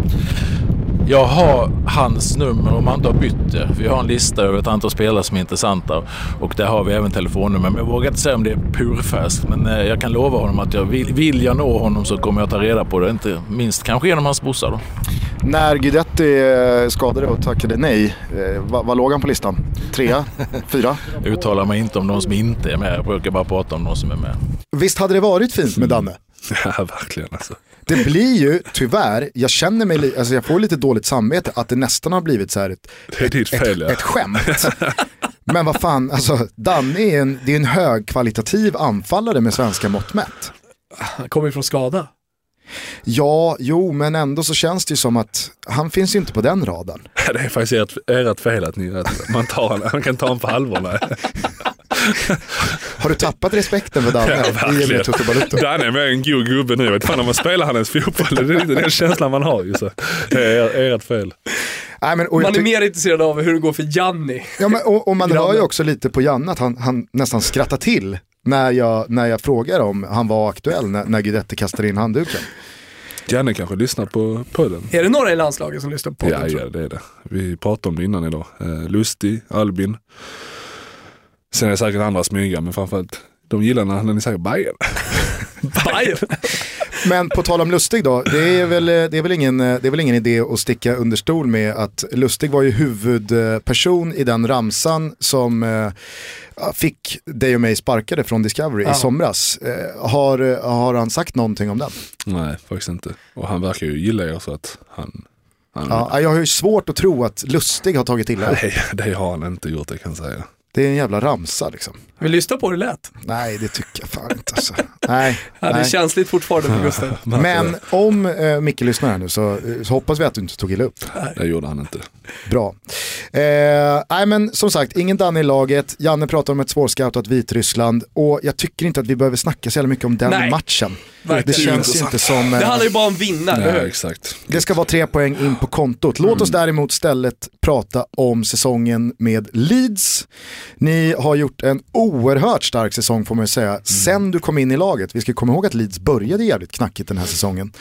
Jag har hans nummer om han inte har bytt det. Vi har en lista över ett antal spelare som är intressanta och där har vi även telefonnummer. Men jag vågar inte säga om det är purfärskt. Men eh, jag kan lova honom att jag vill, vill jag nå honom så kommer jag ta reda på det. Inte minst kanske genom hans brorsa då. När Guidetti eh, skadade och tackade nej, eh, vad, vad låg han på listan? Trea? [LAUGHS] Fyra? Jag uttalar mig inte om de som inte är med. Jag brukar bara prata om de som är med. Visst hade det varit fint med Danne? [LAUGHS] Ja, verkligen alltså. Det blir ju tyvärr, jag känner mig, alltså jag får lite dåligt samvete att det nästan har blivit så här ett, det är ditt fel, ett, ja. ett skämt. Men vad fan, alltså Danne är en, det är en högkvalitativ anfallare med svenska mått mätt. Han kommer ju från skada. Ja, jo, men ändå så känns det ju som att han finns ju inte på den raden. [LAUGHS] Det är faktiskt ert, ert fel att, ni, att man, tar, man kan ta honom på allvar. [LAUGHS] Har du tappat respekten för Danne ja, Balutto? Danne är med en god gubbe nu. Jag vet fan om man spelar han ens fotboll. Det är inte den känslan man har ju. Så. Det är ert fel. Nej, men, Man är mer intresserad av hur det går för Janni. Ja, men, och, och man [LAUGHS] hör ju också lite på Janne att han, han nästan skrattar till när jag, när jag frågar om han var aktuell när, när Guidetti kastade in handduken. Janne kanske lyssnar på podden. Är det några i landslaget som lyssnar på Ja, podden, tror ja, det är det. Vi pratade om det innan idag. Eh, Lustig, Albin. Sen är det säkert andra smyga, men framförallt de gillar när, när ni säger Bajen. du? [LAUGHS] [LAUGHS] Men på tal om Lustig då, det är, väl, det, är väl ingen, det är väl ingen idé att sticka under stol med att Lustig var ju huvudperson i den ramsan som eh, fick dig och mig sparkade från Discovery Ja. i somras. Eh, har, har han sagt någonting om den? Nej, faktiskt inte. Och han verkar ju gilla er så att han... han Ja, jag har ju svårt att tro att Lustig har tagit illa. Nej, [LAUGHS] det har han inte gjort, det kan jag säga. Det är en jävla ramsa liksom. Vi lyssnar på hur det lät. Nej, det tycker jag fan inte alltså. Nej, [LAUGHS] Ja, det är nej. känsligt fortfarande för Gustav. [LAUGHS] Men om eh, Micke lyssnar här nu så, eh, så hoppas vi att du inte tog illa upp. Det gjorde han inte. Bra. Eh, nej men som sagt, ingen Danne i laget. Janne pratar om ett svårscoutat Vitryssland och jag tycker inte att vi behöver snacka så jävla mycket om den Nej, matchen. Det verkligen. känns ju inte som... eh, Det handlar ju bara om vinnare, Ja, hur? exakt. det ska vara tre poäng in på kontot. Låt Mm. oss däremot istället prata om säsongen med Leeds. Ni har gjort en oerhört stark säsong får man ju säga, sen du kom in i laget. Vi ska komma ihåg att Leeds började jävligt knackigt den här säsongen.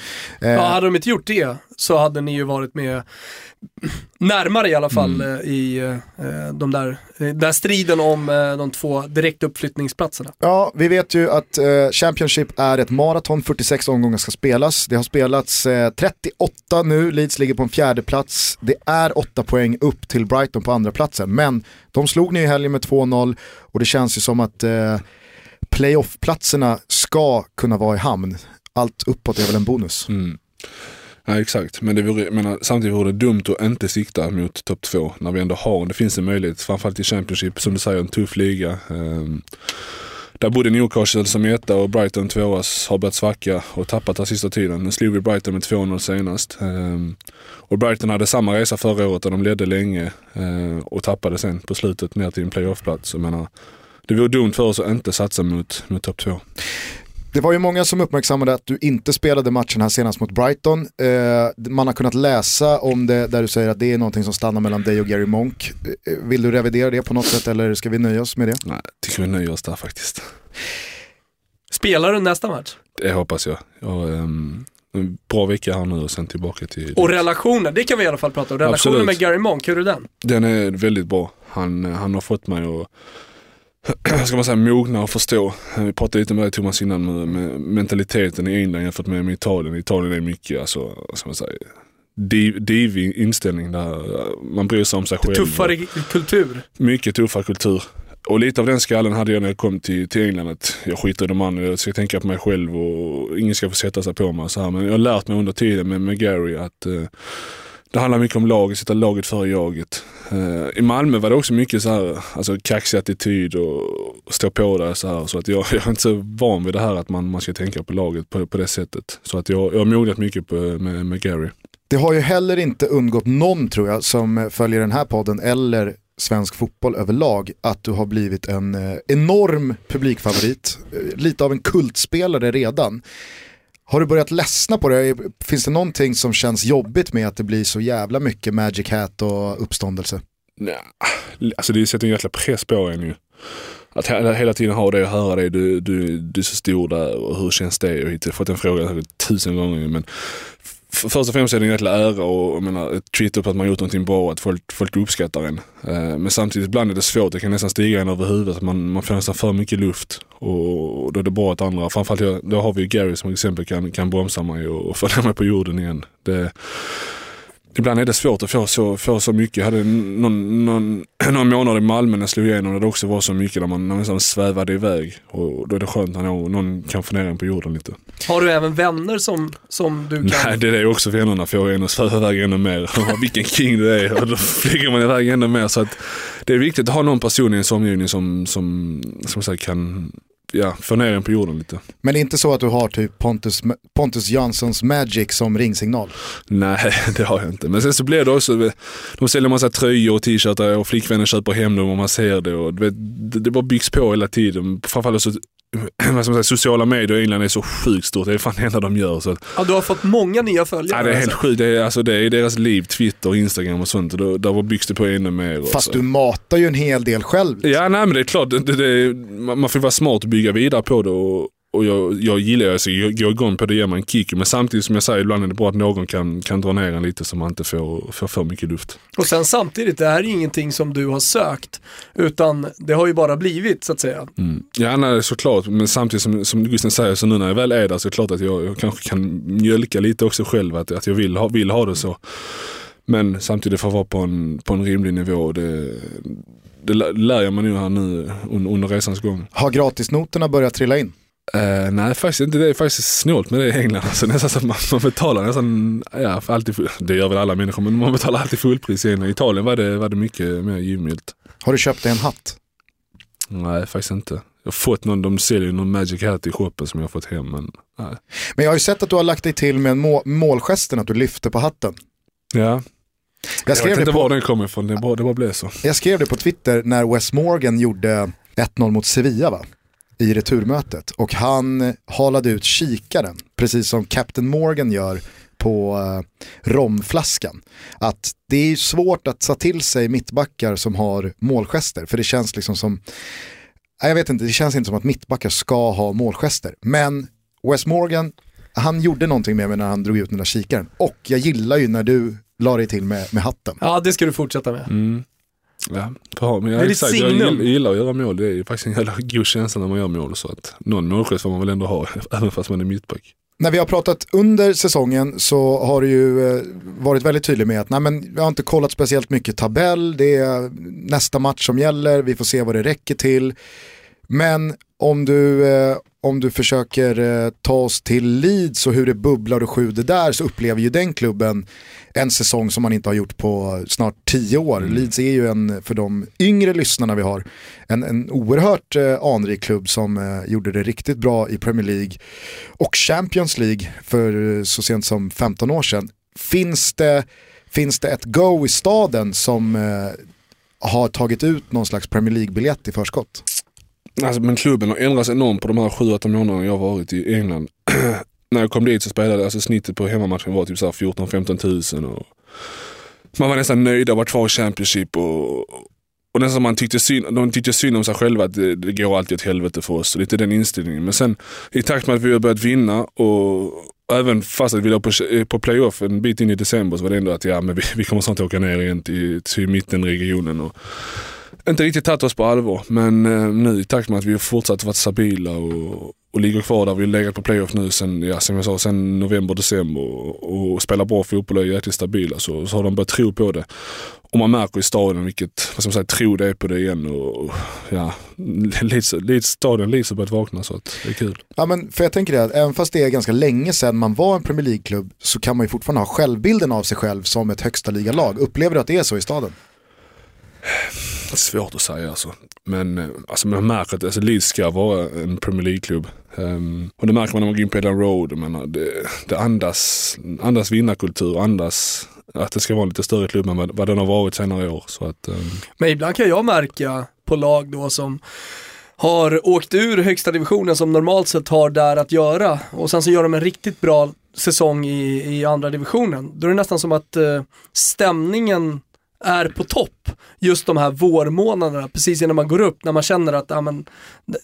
Eh, Ja, hade de inte gjort det så hade ni ju varit med närmare i alla fall Mm. eh, i eh, de där, eh, där striden om eh, de två direktuppflyttningsplatserna. Ja, vi vet ju att eh, Championship är ett maraton, 46 omgångar ska spelas. Det har spelats eh, 38 nu, Leeds ligger på en fjärde plats. Det är 8 poäng upp till Brighton på andra platsen. men de slog ni i helgen med 2-0 och det känns ju som att eh, playoff-platserna ska kunna vara i hamn. Allt uppåt är väl en bonus. Mm. Ja, exakt, men det vore, menar, samtidigt vore det dumt att inte sikta mot topp två när vi ändå har, det finns en möjlighet, framförallt i Championship, som du säger, en tuff liga. Eh, där både Newcastle som etta och Brighton tvåa har börjat svacka och tappat den sista tiden. Nu slog vi Brighton med 2-0 senast. Ehm, och Brighton hade samma resa förra året där de ledde länge eh, och tappade sen på slutet ner till en playoffplats. Jag menar, det vore dumt för oss att inte satsa mot, mot topp två. Det var ju många som uppmärksammade att du inte spelade matchen här senast mot Brighton. Eh, man har kunnat läsa om det där du säger att det är någonting som stannar mellan dig och Gary Monk. Eh, vill du revidera det på något sätt eller ska vi nöja oss med det? Nej, tycker vi nöjer oss där faktiskt. Spelar du nästa match? Det hoppas jag. jag en bra vecka här nu och sen tillbaka till... Och relationen, det kan vi i alla fall prata om. Relationen Absolut. med Gary Monk, hur är den? Den är väldigt bra. Han, han har fått mig att [CLEARS THROAT] ska man säga, mogna och förstå. Vi pratade lite med dig Thomas innan med, med mentaliteten i England jämfört med, med Italien. Italien är mycket, alltså, ska man säga, div, divig inställning där man bryr sig om sig själv. Tuffare kultur. Mycket tuffare kultur. Och lite av den skallen hade jag när jag kom till, till England. Att jag skiter i de andra, jag ska tänka på mig själv och ingen ska få sätta sig på mig. Så här. Men jag har lärt mig under tiden med, med Gary att eh, det handlar mycket om laget, sätta laget före jaget. Uh, I Malmö var det också mycket så här, alltså kaxig attityd och, och stå på där så här. Så att jag, [LAUGHS] jag är inte så van vid det här att man, man ska tänka på laget på, på det sättet. Så att jag, jag har mognat mycket på, med, med Gary. Det har ju heller inte undgått någon tror jag som följer den här podden eller svensk fotboll överlag att du har blivit en eh, enorm publikfavorit, eh, lite av en kultspelare redan. Har du börjat ledsna på det? Finns det någonting som känns jobbigt med att det blir så jävla mycket Magic Hat och uppståndelse? Nej, alltså det sätter en jäkla press på en ju. Att hela, tiden ha det och höra det, du, du, du är så stor där och hur känns det? Jag har fått den frågan tusen gånger men först och främst är det en jäkla ära och jag menar, ett kvitto på att man gjort någonting bra och att folk, folk uppskattar en. Eh, men samtidigt ibland är det svårt, det kan nästan stiga en över huvudet. Man, man får nästan för mycket luft och, och då är det bra att andra, framförallt jag, då har vi ju Gary som exempel kan, kan bromsa mig och, och följa mig på jorden igen. Det, Ibland är det svårt att få så, få så mycket. Jag hade någon, någon, [CLEARS THROAT] någon månad i Malmö när jag slog igenom där det också var så mycket där man nästan svävade iväg. Och då är det skönt när någon, kan få ner en på jorden lite. Har du även vänner som, som du kan... Nej, det är det också vännerna får en att sväva iväg ännu mer. [LAUGHS] Vilken king du är och då flyger man iväg ännu mer. Så att det är viktigt att ha någon person i ens omgivning som, som, som sagt, kan ja, få ner en på jorden lite. Men det är inte så att du har typ Pontus, Pontus Janssons Magic som ringsignal? Nej, [LAUGHS] det har jag inte. Men sen så blir det också, de säljer massa tröjor och t-shirtar och flickvänner köper hem dem och man ser det och det, det bara byggs på hela tiden. Framförallt så [CLEARS THROAT] vad ska man säga, sociala medier i England är så sjukt stort. Det är fan det enda de gör. Så Ja, du har fått många nya följare. ja, det är helt alltså. sjukt. Det är, alltså, det är deras liv, Twitter, Instagram och sånt. Och då, där byggs det på ännu mer. och Fast så. du matar ju en hel del själv. Ja, nej men det är klart. Det, det, man man får vara smart och bygga vidare på det. Och, och jag, jag gillar alltså, jag går igång på det, ger mig en kick. Men samtidigt som jag säger, ibland är det bra att någon kan, kan dra ner en lite så man inte får, får för mycket luft. Och sen samtidigt, det här är ingenting som du har sökt, utan det har ju bara blivit så att säga. Mm. Ja, nej, såklart. Men samtidigt som, som Gusten säger, så nu när jag väl är där så är det klart att jag, jag kanske kan mjölka lite också själv. Att, att jag vill ha, vill ha det så. Men samtidigt får vara på en, på en rimlig nivå. Det, det lär jag mig nu här nu un, under resans gång. Har gratisnoterna börjat trilla in? Eh, nej, faktiskt inte. Det är faktiskt snålt med det i England. Alltså, nästan så att man, man betalar nästan, ja, för alltid, full- det gör väl alla människor, men man betalar alltid fullpris i England. I Italien var det, var det mycket mer givmilt. Har du köpt dig en hatt? Nej, faktiskt inte. Jag har fått någon, de säljer någon Magic Hat i shoppen som jag har fått hem, men nej. Men jag har ju sett att du har lagt dig till med må- målgesten, att du lyfter på hatten. Ja, Jag jag skrev, vet det inte på, var den kommer ifrån, det bara, det bara blev så. jag skrev det på Twitter när Wes Morgan gjorde 1-0 mot Sevilla va? I returmötet. Och han halade ut kikaren, precis som Captain Morgan gör på eh, romflaskan. Att det är ju svårt att ta till sig mittbackar som har målgester, för det känns liksom som, jag vet inte, det känns inte som att mittbackar ska ha målgester. Men Wes Morgan, han gjorde någonting med mig när han drog ut den där kikaren. Och jag gillar ju när du la dig till med, med hatten. Ja, det ska du fortsätta med. Mm. Ja, bra, men jag, Det är exakt, jag gillar, jag gillar att göra mål. Det är faktiskt en jävla god känsla när man gör mål. Så att någon målgest får man väl ändå ha, [LAUGHS] även fast man är mittback. När vi har pratat under säsongen så har du ju eh, varit väldigt tydlig med att nej, men jag har inte kollat speciellt mycket tabell, det är nästa match som gäller, vi får se vad det räcker till. Men om du, eh, om du försöker eh, ta oss till Leeds och hur det bubblar och sjuder där så upplever ju den klubben en säsong som man inte har gjort på snart tio år. Leeds är ju en, för de yngre lyssnarna vi har, en, en oerhört eh, anrik klubb som eh, gjorde det riktigt bra i Premier League och Champions League för så sent som 15 år sedan. Finns det, finns det ett go i staden som har tagit ut någon slags Premier League-biljett i förskott? Alltså, men klubben har ändrats enormt på de här 7-8 månaderna jag har varit i England. [CLEARS THROAT] När jag kom dit så spelade alltså snittet på hemmamatchen var typ 14-15 tusen. Och man var nästan nöjd att vara kvar i Championship. Och, och nästan man tyckte synd, de tyckte synd om sig själva att det, det går alltid åt helvete för oss. Lite den inställningen. Men sen i takt med att vi har börjat vinna och även fast att vi låg på, på playoff en bit in i december så var det ändå att ja, men vi, vi kommer snart åka ner igen till, till mittenregionen. Och, inte riktigt tagit oss på allvar. Men eh, nu i takt med att vi har fortsatt varit stabila och, och ligger kvar där vi legat på playoff nu sen, ja, som jag sa, sen november, december och, och spelar bra fotboll och är jäkligt stabila så, så har de börjat tro på det. Och man märker i staden vilket, vad ska man säga, tro det är på det igen och ja, [LAUGHS] Leeds, Leeds, staden Leeds har börjat vakna så att det är kul. Ja, men för jag tänker det, att även fast det är ganska länge sedan man var en Premier League-klubb så kan man ju fortfarande ha självbilden av sig själv som ett högsta ligalag. Upplever du att det är så i staden? Svårt att säga alltså. Men eh, alltså, man märker att alltså, Leeds ska vara en Premier League-klubb. Um, och det märker man när man går in på Ellen Road. Menar, det, det andas, andas vinnarkultur, andas att det ska vara en lite större klubb än vad, vad den har varit senare år. Så att, um... Men ibland kan jag märka på lag då som har åkt ur högsta divisionen som normalt sett har där att göra och sen så gör de en riktigt bra säsong i, i andra divisionen. Då är det nästan som att eh, stämningen är på topp just de här vårmånaderna, precis innan man går upp, när man känner att ah, men,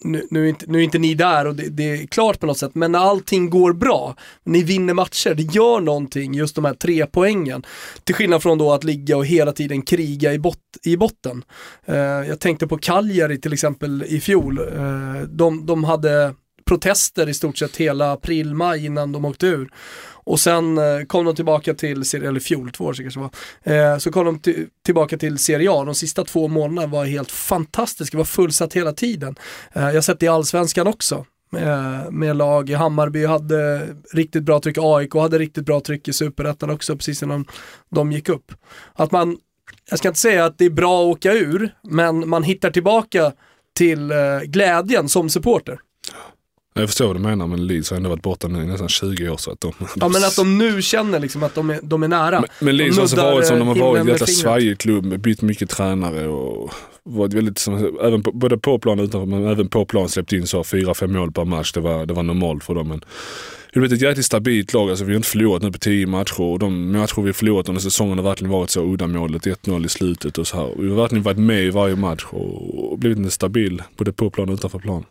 nu, nu, är inte, nu är inte ni där och det, det är klart på något sätt, men när allting går bra, ni vinner matcher, det gör någonting, just de här tre poängen. Till skillnad från då att ligga och hela tiden kriga i, bot, i botten. Eh, jag tänkte på Cagliari till exempel i fjol, eh, de, de hade protester i stort sett hela april, maj innan de åkte ur. Och sen eh, kom de tillbaka till, Serie- eller fjol, två år sedan kanske det var. Eh, så kom de till, tillbaka till Serie A. De sista två månaderna var helt fantastiska, det var fullsatt hela tiden. Eh, jag har sett det i Allsvenskan också. Med lag, i Hammarby hade riktigt bra tryck, AIK hade riktigt bra tryck i Superettan också precis innan de gick upp. Att man, jag ska inte säga att det är bra att åka ur, men man hittar tillbaka till glädjen som supporter. Jag förstår vad du menar men Leeds har ändå varit borta nu i nästan 20 år så att de... Ja men att de nu känner liksom att de är, de är nära. Men, men Leeds har nuddar, varit som de har varit, en jäkla svajig klubb, bytt mycket tränare och varit väldigt, som, även på, både på plan och utanför, men även på plan släppt in så fyra, fem mål per match. Det var, det var normalt för dem. Men det har blivit ett jäkligt stabilt lag. Alltså, vi har inte förlorat nu på tio matcher och de matcher vi har förlorat under säsongen har verkligen varit så uddamålet, 1-0 i slutet och så här. Vi har verkligen varit med i varje match och, och blivit en stabil, både på plan och utanför plan.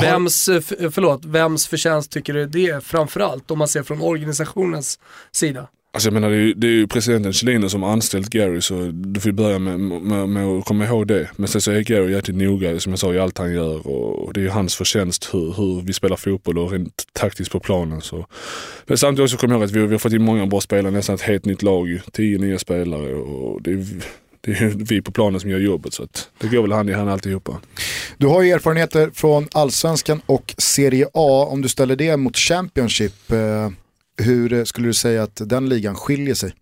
Vems, eh, f- förlåt, vems förtjänst tycker du det är framförallt om man ser från organisationens sida? Alltså jag menar det är, ju- det är ju presidenten Chiellini som anställt Gary så du får börja med, med, med att komma ihåg det. Men sen så är Gary jäkligt noga som jag sa i allt han gör och det är ju hans förtjänst hur, hur vi spelar fotboll och rent taktiskt på planen. Så. Men samtidigt också kommer jag ihåg att vi, vi har fått in många bra spelare, nästan ett helt nytt lag. ju. Tio nya spelare och det är, det är vi på planen som gör jobbet så det går väl hand i hand alltihopa. Du har ju erfarenheter från allsvenskan och Serie A. Om du ställer det mot Championship, eh, hur skulle du säga att den ligan skiljer sig?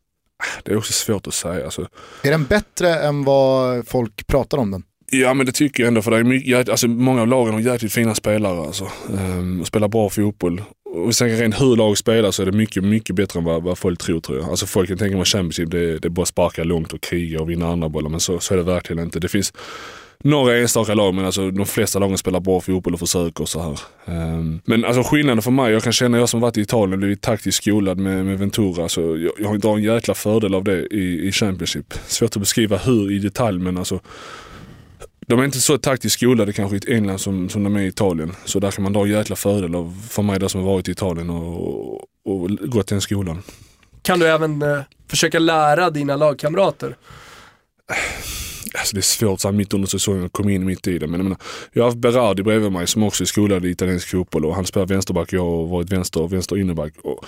Det är också svårt att säga. Alltså. Är den bättre än vad folk pratar om den? Ja men det tycker jag ändå för det är mycket, alltså, många av lagen har jäkligt fina spelare alltså. Och spelar bra fotboll. Och sen rent hur lag spelar så är det mycket, mycket bättre än vad, vad folk tror tror jag. Alltså folk kan tänka mig Championship, det, det är bara att sparka långt och kriga och vinna andra bollar men så, så är det verkligen inte. Det finns några enstaka lag men alltså de flesta lagen spelar bra fotboll och försöker och så här. Um, men alltså skillnaden för mig, jag kan känna jag som varit i Italien och blivit taktiskt skolad med, med Ventura, så jag, jag drar en jäkla fördel av det i, i Championship. Svårt att beskriva hur i detalj men alltså de är inte så taktiskt skolade kanske i England som, som de är i Italien. Så där kan man dra jäkla fördel av, för mig där som har varit i Italien och, och gått den skolan. Kan du även eh, försöka lära dina lagkamrater? Alltså det är svårt så här mitt under säsongen att komma in mitt i det. Men jag, menar, jag har haft Berardi bredvid mig som också är skolad i italiensk fotboll och han spelar vänsterback jag har varit vänster och vänster innerback. Och,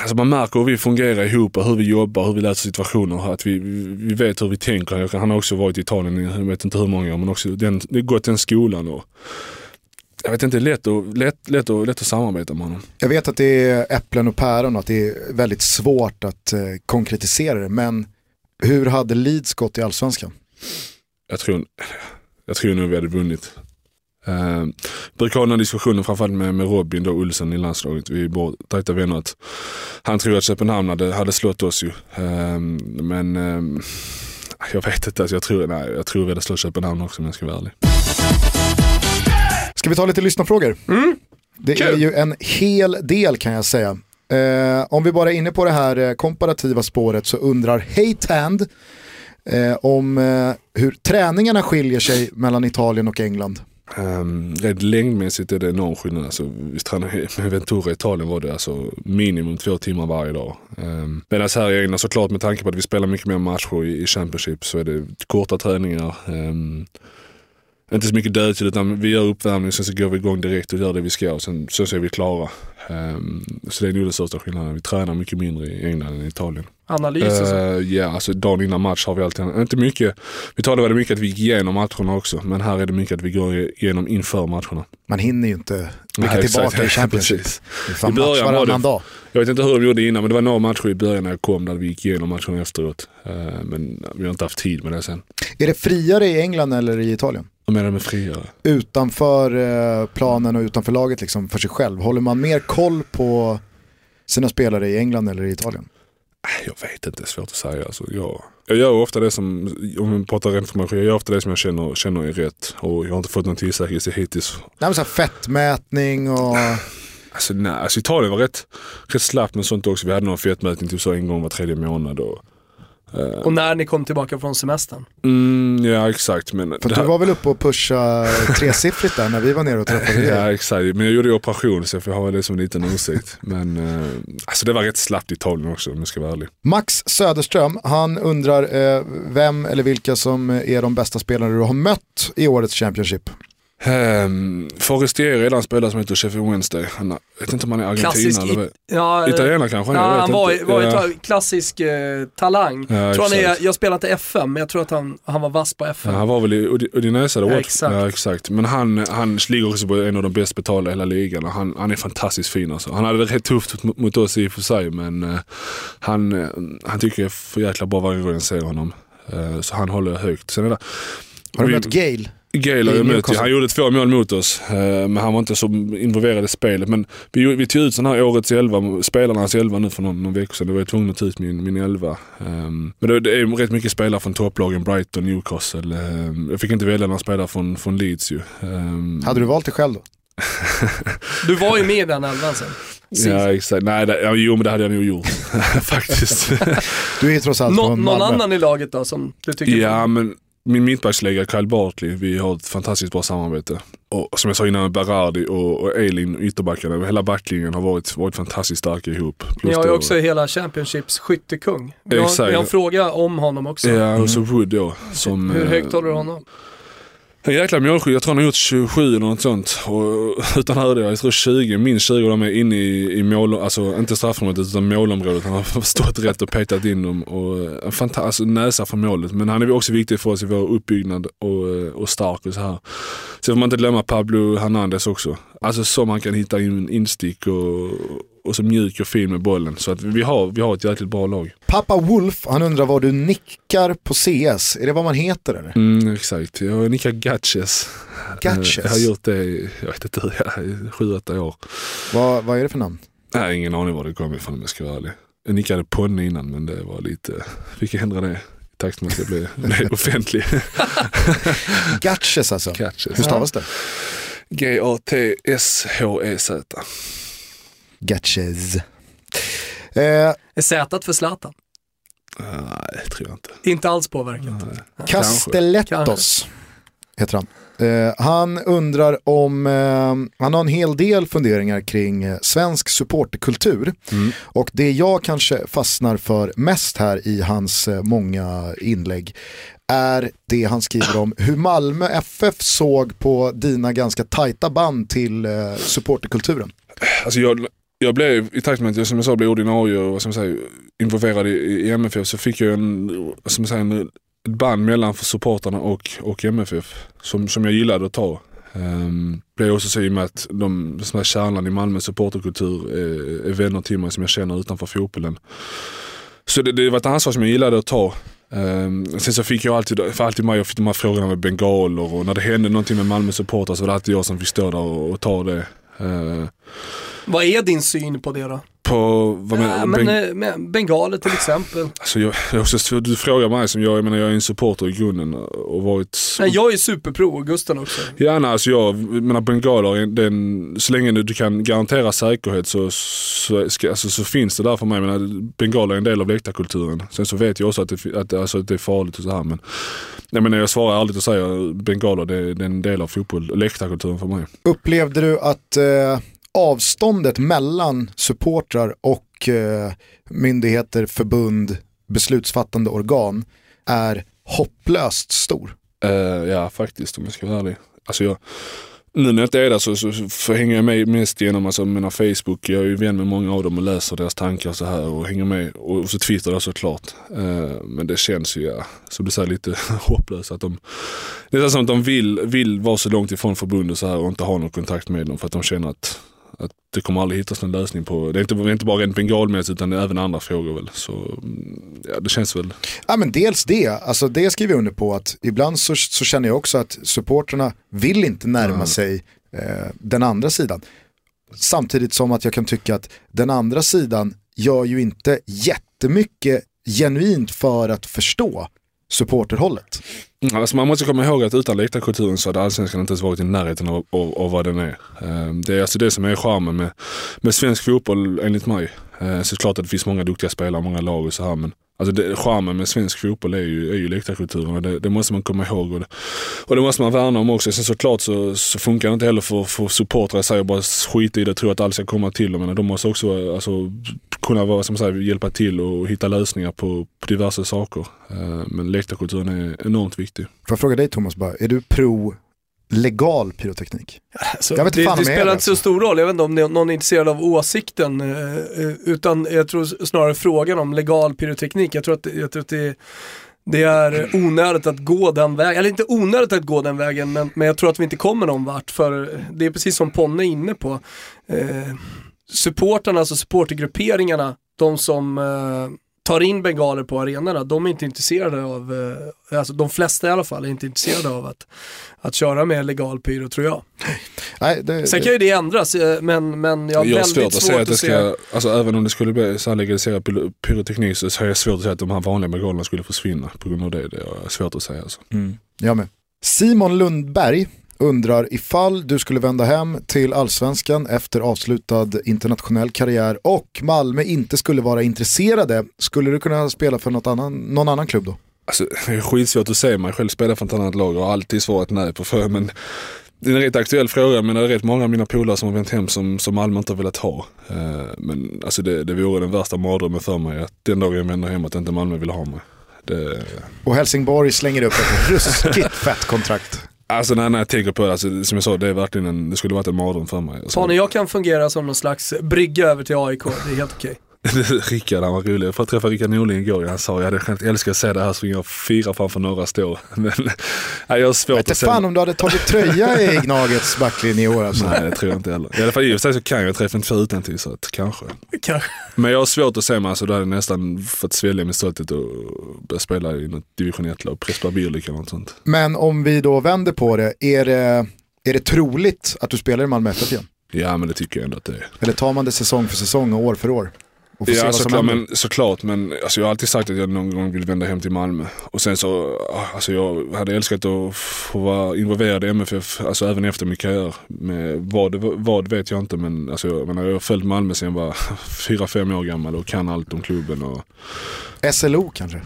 alltså man märker hur vi fungerar ihop hur vi jobbar, hur vi löser situationer. Att vi, vi, vet hur vi tänker. Han har också varit i Italien jag vet inte hur många år men också den, det gått den skolan. Och, jag vet inte, lätt, och, lätt, lätt, och, lätt att samarbeta med honom. Jag vet att det är äpplen och päron och att det är väldigt svårt att eh, konkretisera det, men hur hade Leeds gått i allsvenskan? Jag tror, jag tror nog vi hade vunnit. Uh, brukar ha den här diskussionen framförallt med, med Robin då, Olsen i landslaget. Vi är tajta vänner. Att han tror att Köpenhamn hade, hade slått oss ju. Uh, men uh, jag vet inte. Alltså jag, tror, nej, jag tror vi hade slått Köpenhamn också om jag ska vara ärlig. Ska vi ta lite lyssnarfrågor? Det är Kul. ju en hel del kan jag säga. Eh, om vi bara är inne på det här eh, komparativa spåret så undrar Heytand eh, om eh, hur träningarna skiljer sig mellan Italien och England. Um, rent längdmässigt är det enorm skillnad. Alltså, vi tränade med Ventura i Italien var det alltså minimum två timmar varje dag. Um, Medan här i England såklart med tanke på att vi spelar mycket mer matcher i, i Championship så är det korta träningar. Um, inte så mycket dödtid utan vi gör uppvärmning sen så går vi igång direkt och gör det vi ska och sen, sen så är vi klara. Um, så det är nog den största skillnaden. Vi tränar mycket mindre i England än i Italien. Analys och så. Eh, Ja, alltså dagen innan match har vi alltid, inte mycket, vi talade väldigt mycket att vi gick igenom matcherna också, men här är det mycket att vi går igenom inför matcherna. Man hinner ju inte blicka Nej, tillbaka exakt. i Championship. [LAUGHS] I början var det- dag. Jag vet inte hur de gjorde innan, men det var några matcher i början när jag kom där vi gick igenom matcherna efteråt. Eh, Men vi har inte haft tid med det sen. Är det friare i England eller i Italien? Vad menar du med friare? Utanför eh, planen och utanför laget liksom för sig själv. Håller man mer koll på sina spelare i England eller i Italien? Jag vet inte, det är svårt att säga. Alltså, jag, jag gör ofta det som, om vi pratar rent information, jag gör ofta det som jag känner, känner är rätt. Och jag har inte fått någon tillsägelse hittills. Nej, men så här fettmätning och... Alltså, nej, alltså Italien var rätt, rätt slappt med sånt också. Vi hade någon fettmätning typ så en gång var tredje månad. Och, Och när ni kom tillbaka från semestern. mm, ja exakt. Men För du var väl uppe och pusha tresiffrigt där när vi var nere och träffade [LAUGHS] dig? Ja exakt, men jag gjorde ju operation så jag får ha det som en liten ursäkt. Men eh, alltså det var rätt slappt i Italien också om jag ska vara ärlig. Max Söderström, han undrar eh, vem eller vilka som är de bästa spelarna du har mött i årets Championship. Um, Forestier är redan spelare som heter Sheffield Wednesday. Han, vet inte om han är argentinare Klassisk eller ja, eh, Italienare kanske Ja, han var, var Ja. ett klassisk eh, talang. Ja, tror han är, jag spelar inte FM, men jag tror att han, han var vass på Ja, FM. han var väl i Udi- Udinese då? Ja, exakt. Ja, exakt. Men han, han ligger också på en av de bäst betalda i hela ligan. och Han, han är fantastiskt fin alltså. Han hade det rätt tufft mot, mot oss i och för sig men eh, han, eh, han tycker jag är för jäkla bra varje gång jag ser honom. Eh, så han håller högt. Sen är det, Har du vi- mött Gale? Har mött, Newcastle. han gjorde två mål mot oss, eh, men han var inte så involverad i spelet. Men vi, vi tog ut sån här årets elva, spelarnas elva nu för någon, någon vecka sedan. Då var jag tvungen att ta ut min, min elva. Ehm, men det, det är rätt mycket spelare från topplagen, Brighton, Newcastle. Ehm, jag fick inte välja några spelare från, från Leeds ju. Ehm, Hade du valt det själv då? Du var ju med i den elvan sen. Ja exakt, nej det, ja, jo men det hade jag nog gjort [LAUGHS] faktiskt. Du är ju trots allt Nå, någon annan i laget då som du tycker Ja, men min mittbacksläggare Kyle Bartley, vi har ett fantastiskt bra samarbete. Och som jag sa innan, Berardi och, och Elin, ytterbackarna, hela backlinjen har varit, varit fantastiskt starka ihop. Ni Plus har ju också hela Championships skyttekung. Vi har, Exakt. vi har en fråga om honom också. Ja, och så Wood då. Som, Hur eh, högt håller du honom? En jäkla målskytt, jag tror han har gjort 27 eller något sånt. Och [LAUGHS] utan hörde jag, jag tror 20, minst 20 De är inne i, i mål, alltså inte straffområdet utan målområdet. Han har [LAUGHS] stått rätt och petat in dem. Och eh, en fantastisk alltså, näsa för målet. Men han är också viktig för oss i vår uppbyggnad och, eh, och stark och så här. Sen får man inte glömma Pablo Hernandez också. Alltså som han kan hitta in instick och, och så mjuk och fin med bollen. Så att vi har, vi har ett jäkligt bra lag. Pappa Wolf, han undrar vad du nickar på CS. Är det vad man heter eller? Mm, exakt, jag nickar gatches. Gatches? Jag har gjort det i, jag vet inte hur, sju, åtta år. Vad, vad är det för namn? Nej, ingen aning var det kom ifrån om jag ska vara ärlig. Jag nickade ponny innan men det var lite, fick jag ändra det takt med att jag blev, [LAUGHS] offentlig. [LAUGHS] Gatches alltså. Hur Gatches. stavas det? G-A-T-S-H-E-Z. Gatches. Eh, Är Z för Zlatan? Nej, det tror jag inte. Inte alls påverkat. Castellettos heter han. Eh, han undrar om, eh, han har en hel del funderingar kring eh, svensk supporterkultur. Och det jag kanske fastnar för mest här i hans eh, många inlägg är det han skriver om hur Malmö FF såg på dina ganska tajta band till eh, supporterkulturen. Alltså jag, jag blev, i takt med att jag som jag sa blev ordinarie och som jag säger, involverad i, i MFF så fick jag en, som jag säger, en, ett band mellan supportarna och, och MFF som, som jag gillade att ta. Um, blev också så i och med att de, som är kärnan i Malmö supporterkultur är, är vänner till mig som jag känner utanför fotbollen. Så det, det var ett ansvar som jag gillade att ta. Um, sen så fick jag alltid, för alltid mig, jag fick de här frågorna med bengaler och när det hände någonting med Malmö supportrar så var det alltid jag som fick stå där och, och ta det. Uh, vad är din syn på det då? på, vad menar Ja, men, eh, med bengaler till exempel. Alltså jag, jag du frågar mig som jag, jag menar jag är en supporter i grunden och varit... Nej, jag är superpro Gusten också. Gärna, alltså jag menar bengaler, är den, så länge du kan garantera säkerhet så, så, ska, alltså, så finns det där för mig. Jag menar, bengaler är en del av läktarkulturen. Sen så vet jag också att det, att, alltså, att det är farligt och så här men jag menar jag svarar ärligt och säger bengaler det, det är en del av fotboll, läktarkulturen för mig. Upplevde du att eh, avståndet mellan supportrar och eh, myndigheter, förbund, beslutsfattande organ är hopplöst stor? Uh, ja faktiskt om jag ska vara ärlig. Alltså jag, nu när jag inte är där så, så, så hänger jag med mest genom alltså, mina Facebook. Jag är ju vän med många av dem och läser deras tankar och så här och hänger med. Och så Twitter då såklart. Uh, men det känns ju, ja, som du säger, lite [LAUGHS] hopplöst. Att de, det är som att de vill, vill vara så långt ifrån förbundet så här och inte ha någon kontakt med dem för att de känner att att det kommer aldrig hittas någon lösning på, det är inte, det är inte bara rent bengalmässigt utan det är även andra frågor väl. Så mm, ja, det känns väl Ja men dels det, alltså det skriver jag under på att ibland så, så känner jag också att supporterna vill inte närma sig eh, den andra sidan. Samtidigt som att jag kan tycka att den andra sidan gör ju inte jättemycket genuint för att förstå supporterhållet. Mm, alltså man måste komma ihåg att utan läktarkulturen så hade allsvenskan inte ens varit i närheten av, av, av vad den är. Eh, det är alltså det som är charmen med, med svensk fotboll enligt mig. Eh, såklart klart att det finns många duktiga spelare, många lag och så här men Alltså det, charmen med svensk fotboll är ju, är ju läktarkulturen och det, det måste man komma ihåg. Och det, och det måste man värna om också. Sen såklart så, så funkar det inte heller för, för supportrar i sig att bara skita i det och tro att allt ska komma till dem. Men de måste också alltså, kunna vara, som säger, hjälpa till och hitta lösningar på, på diverse saker. Eh, men läktarkulturen är enormt viktig. Får jag fråga dig Thomas bara, är du pro legal pyroteknik? Alltså, Jag vet det fan det är spelar inte så alltså. stor roll, jag vet inte om det är någon är intresserad av åsikten. eh, eh, Utan jag tror snarare frågan om legal pyroteknik. Jag tror att, jag tror att det, det är onödigt att gå den vägen. Eller inte onödigt att gå den vägen, men, men jag tror att vi inte kommer någon vart. För det är precis som Ponne är inne på. Eh, supportarna, alltså supportergrupperingarna, de som eh, tar in bengaler på arenorna, de är inte intresserade av, eh, alltså de flesta i alla fall, är inte intresserade av att, att köra med legal pyro tror jag. Nej, det, Sen kan ju det ändras, eh, men, men jag har Jag väldigt svårt att säga att det se- ska, alltså även om det skulle bli så här legaliserad pyro- pyroteknik så har jag svårt att säga att de här vanliga bengalerna skulle försvinna på grund av det. Det är svårt att säga alltså. Jag med. Simon Lundberg undrar ifall du skulle vända hem till allsvenskan efter avslutad internationell karriär och Malmö inte skulle vara intresserade, skulle du kunna spela för något annan, någon annan klubb då? Alltså, det är skitsvårt att se mig själv spela för ett annat lag och har alltid svarat nej på frågan. Men det är en rätt aktuell fråga men det är rätt många av mina polare som har vänt hem som, som Malmö inte har velat ha. Eh, men alltså det, det vore den värsta mardrömmen för mig att den dagen jag vänder hem att inte Malmö vill ha mig. Det, Och Helsingborg slänger upp ett ruskigt [LAUGHS] fett kontrakt alltså när, när jag tänker på det, alltså, som jag sa, det är verkligen en, det skulle varit en mardröm för mig. Alltså, Tony, jag kan fungera som någon slags brygga över till AIK, det är helt okej. [LAUGHS] Rickard han var rolig. Jag får träffa Rickard Norling igår. Han sa jag hade skämt, älskar att se det här springa fyra framför några stå. [LAUGHS] Men nej, jag har svårt att se. fan om du hade tagit tröja i Gnagets backlinje i år alltså. Nej det tror jag inte heller. I alla fall i och för sig så kan jag träffa inte utan till så att kanske. Kanske. Men jag har svårt att se mig, alltså då hade jag nästan fått svälja min stolthet och börja spela i något division 1-lag, Prespa Birlik eller något sånt. Men om vi då vänder på det, är det, är det troligt att du spelar i Malmö FF igen? Ja men det tycker jag ändå att det är. Eller tar man det säsong för säsong och år för år? Ja såklart men, såklart, men alltså, jag har alltid sagt att jag någon gång vill vända hem till Malmö. Och sen så, alltså, jag hade älskat att få vara involverad i MFF, alltså även efter min karriär. Med vad, vad vet jag inte men alltså, jag, menar, jag har följt Malmö sedan jag var [LAUGHS] 4-5 år gammal och kan allt om klubben. Och, SLO kanske?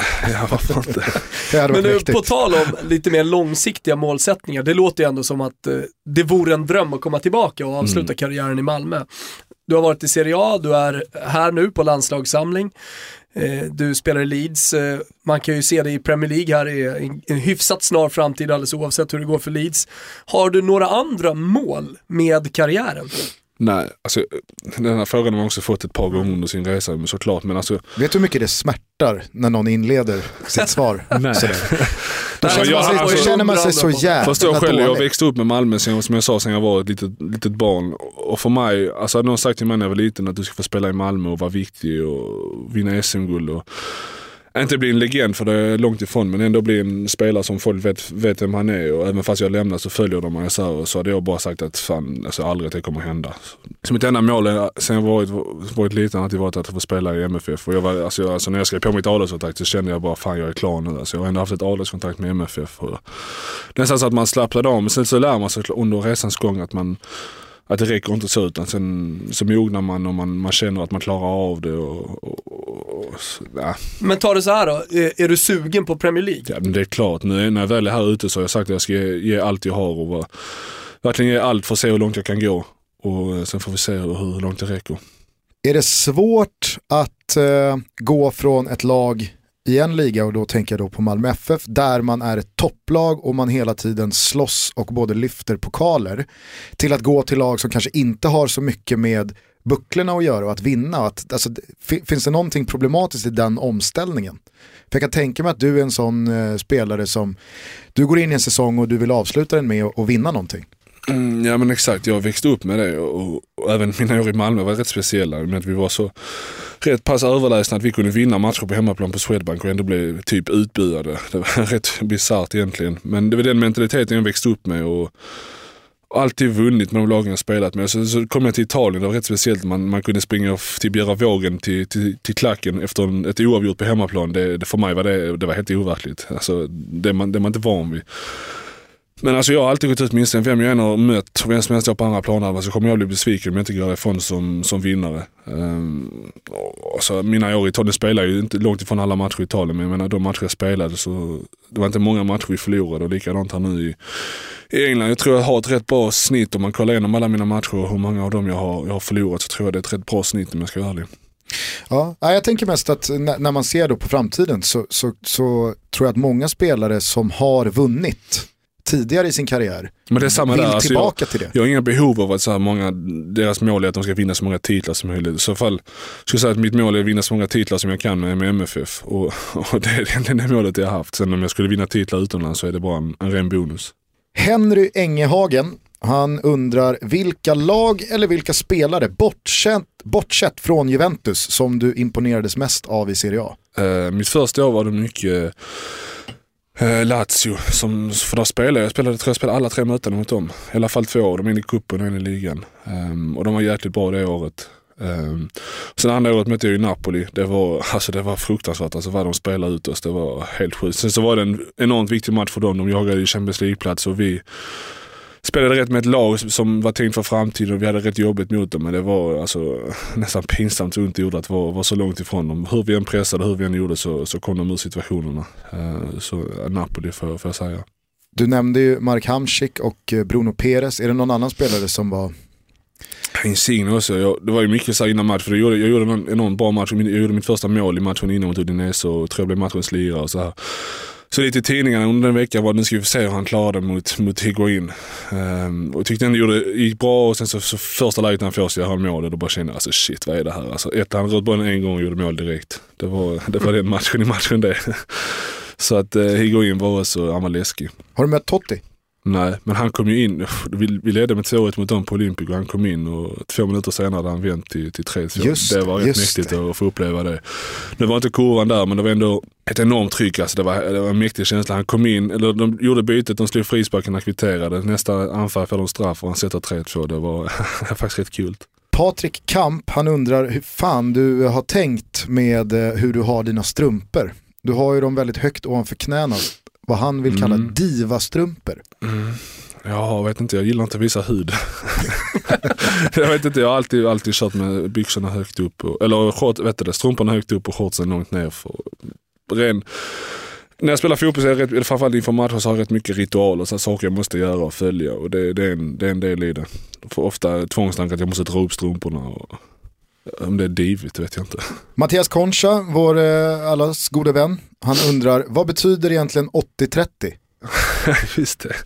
[LAUGHS] ja varför inte. [LAUGHS] Men nu, på tal om lite mer långsiktiga målsättningar, det låter ju ändå som att eh, det vore en dröm att komma tillbaka och avsluta Mm. karriären i Malmö. Du har varit i Serie A, du är här nu på landslagssamling, eh, du spelar i Leeds, eh, man kan ju se det i Premier League här i en, en hyfsat snar framtid alldeles oavsett hur det går för Leeds. Har du några andra mål med karriären? Nej, alltså den här frågan har man också fått ett par gånger under sin resa men såklart. Men alltså, Vet du hur mycket det smärtar när någon inleder sitt [LAUGHS] svar? Nej. Sådär. Då Alltså, känner man sig, jag- då alltså- känner man sig så jävla Förstår själv, jag växte upp med Malmö sen, som jag sa sen jag var ett litet, litet barn. Och för mig, alltså hade någon sagt till mig när jag var liten att du ska få spela i Malmö och vara viktig och vinna SM-guld. Och, inte bli en legend för det är långt ifrån men ändå bli en spelare som folk vet, vet vem han är och även fast jag lämnar så följer de mig så, här, och så hade jag bara sagt att fan, alltså aldrig att det kommer hända. Så mitt enda mål är, sen jag varit, varit liten har alltid varit att få spela i MFF och jag var, alltså, jag, alltså när jag skrev på mitt adelskontrakt så kände jag bara fan jag är klar nu. Alltså, jag har ändå haft ett adelskontrakt med MFF. Och, nästan så att man slappnade av men sen så lär man sig under resans gång att man att det räcker inte så utan sen så mognar man och man, man känner att man klarar av det. Och, och, och, så- ja. Men ta det så här då, är, är du sugen på Premier League? Ja, men det är klart, nu är- när jag väl är här ute så har jag sagt att jag ska ge, ge allt jag har och vara, verkligen ge allt för att se hur långt jag kan gå. Och eh, sen får vi se hur, hur långt det räcker. Är det svårt att eh, gå från ett lag i en liga och då tänker jag då på Malmö FF där man är ett topplag och man hela tiden slåss och både lyfter pokaler till att gå till lag som kanske inte har så mycket med bucklorna att göra och att vinna. Att, alltså, finns det någonting problematiskt i den omställningen? För jag kan tänka mig att du är en sån eh, spelare som, du går in i en säsong och du vill avsluta den med att vinna någonting. Mm, ja men exakt, jag växte upp med det och, och även mina år i Malmö var rätt speciella. Med att vi var så rätt pass överlägsna att vi kunde vinna matcher på hemmaplan på Swedbank och ändå bli typ utbuade. Det var [LAUGHS] rätt bisarrt egentligen. Men det var den mentaliteten jag växte upp med och alltid vunnit med de lagen jag spelat med. Så, så kom jag till Italien, det var rätt speciellt. Man, man kunde springa till typ Bjära Vågen till, till, till klacken efter en, ett oavgjort på hemmaplan. Det, det, för mig var det, det var helt overkligt. Alltså, det, man, det är man inte van vid. Men alltså jag har alltid gått ut minst en vem jag än har mött, vem som helst jag på andra planer alltså, så kommer jag bli besviken om jag inte går ifrån som, som vinnare. Um, alltså mina år i Italien spelade ju inte långt ifrån alla matcher i Italien, men jag menar de matcher jag spelade så det var inte många matcher vi förlorade och likadant här nu i, i England. Jag tror jag har ett rätt bra snitt om man kollar igenom alla mina matcher och hur många av dem jag har, jag har förlorat så tror jag det är ett rätt bra snitt om jag ska vara ärlig. Ja, jag tänker mest att när, när man ser då på framtiden så, så, så tror jag att många spelare som har vunnit tidigare i sin karriär Men det är samma vill där. Alltså jag, tillbaka till det. Jag har inga behov av att så här många, deras mål är att de ska vinna så många titlar som möjligt. I så fall skulle jag säga att mitt mål är att vinna så många titlar som jag kan med, med MFF. Och, och det är egentligen det målet jag har haft. Sen om jag skulle vinna titlar utomlands så är det bara en, en ren bonus. Henry Engehagen Han undrar vilka lag eller vilka spelare, bortsett, bortsett från Juventus, som du imponerades mest av i Serie A? Eh, mitt första år var det mycket Eh, Lazio, som, för där spelade jag, spelade, tror jag spelade alla tre möten mot dem. I alla fall två år, de är en i cupen och en i ligan. Um, och de var jäkligt bra det året. Um, sen andra året mötte jag ju Napoli. Det var, alltså det var fruktansvärt alltså vad de spelade ut oss. Det var helt sjukt. Sen så var det en enormt viktig match för dem. De jagade ju Champions League-plats och vi spelade rätt med ett lag som var tänkt för framtiden och vi hade rätt jobbigt mot dem. Men det var alltså [LAUGHS] nästan pinsamt ont gjorde att vara, vara så långt ifrån dem. Hur vi än pressade, hur vi än gjorde så, så kom de ur situationerna. Uh, så Napoli får, får jag säga. Du nämnde ju Mark Hamsik och eh, Bruno Perez. Är det någon annan spelare som var Insigne också. Jag, det var ju mycket så innan match. För jag gjorde, jag gjorde en enormt bra match. Jag gjorde mitt första mål i matchen innan mot Udinese och tror jag blev matchens lirare och så här. Så lite i tidningarna under den veckan var nu ska vi se hur han klarade mot, mot Higuain. Um, och tyckte ändå gjorde, gick bra och sen så, så första läget han får så jag har mål och då bara kände jag alltså shit vad är det här? Alltså ett, han röt bollen en gång och gjorde mål direkt. Det var, det var den matchen i matchen det. [LAUGHS] så att uh, Higuain var också, han var läskig. Har du mött Totti? Nej, men han kom ju in. Vi, vi ledde med 2-1 mot dem på Olympic och han kom in och två minuter senare hade han vänt till, till 3-2. Det var rätt mäktigt det. att få uppleva det. Nu var inte kurvan där men det var ändå ett enormt tryck. Alltså det, var, det var en mäktig känsla. Han kom in, eller de gjorde bytet, de slog frisparken, han kvitterade. Nästa anfall får de straff och han sätter 3-2. Det var [LAUGHS] faktiskt rätt kul. Patrik Kamp, han undrar hur fan du har tänkt med eh, hur du har dina strumpor. Du har ju dem väldigt högt ovanför knäna vad han vill kalla mm. divastrumpor. Mm. Ja, jag vet inte, jag gillar inte att visa hud. [LAUGHS] jag vet inte, jag har alltid, alltid kört med byxorna högt upp, och, eller short, vet du det, strumporna högt upp och shortsen långt ner. För, ren, när jag spelar fotboll, så är jag rätt, framförallt inför matcher, så har jag rätt mycket ritualer, så saker jag måste göra och följa. Och det, det, är, en, det är en del i det. För ofta tvångstankar att jag måste dra upp strumporna. Och, om det är divigt vet jag inte. Mattias Concha, vår eh, allas gode vän, han undrar vad betyder egentligen 80-30? [LAUGHS] Just det.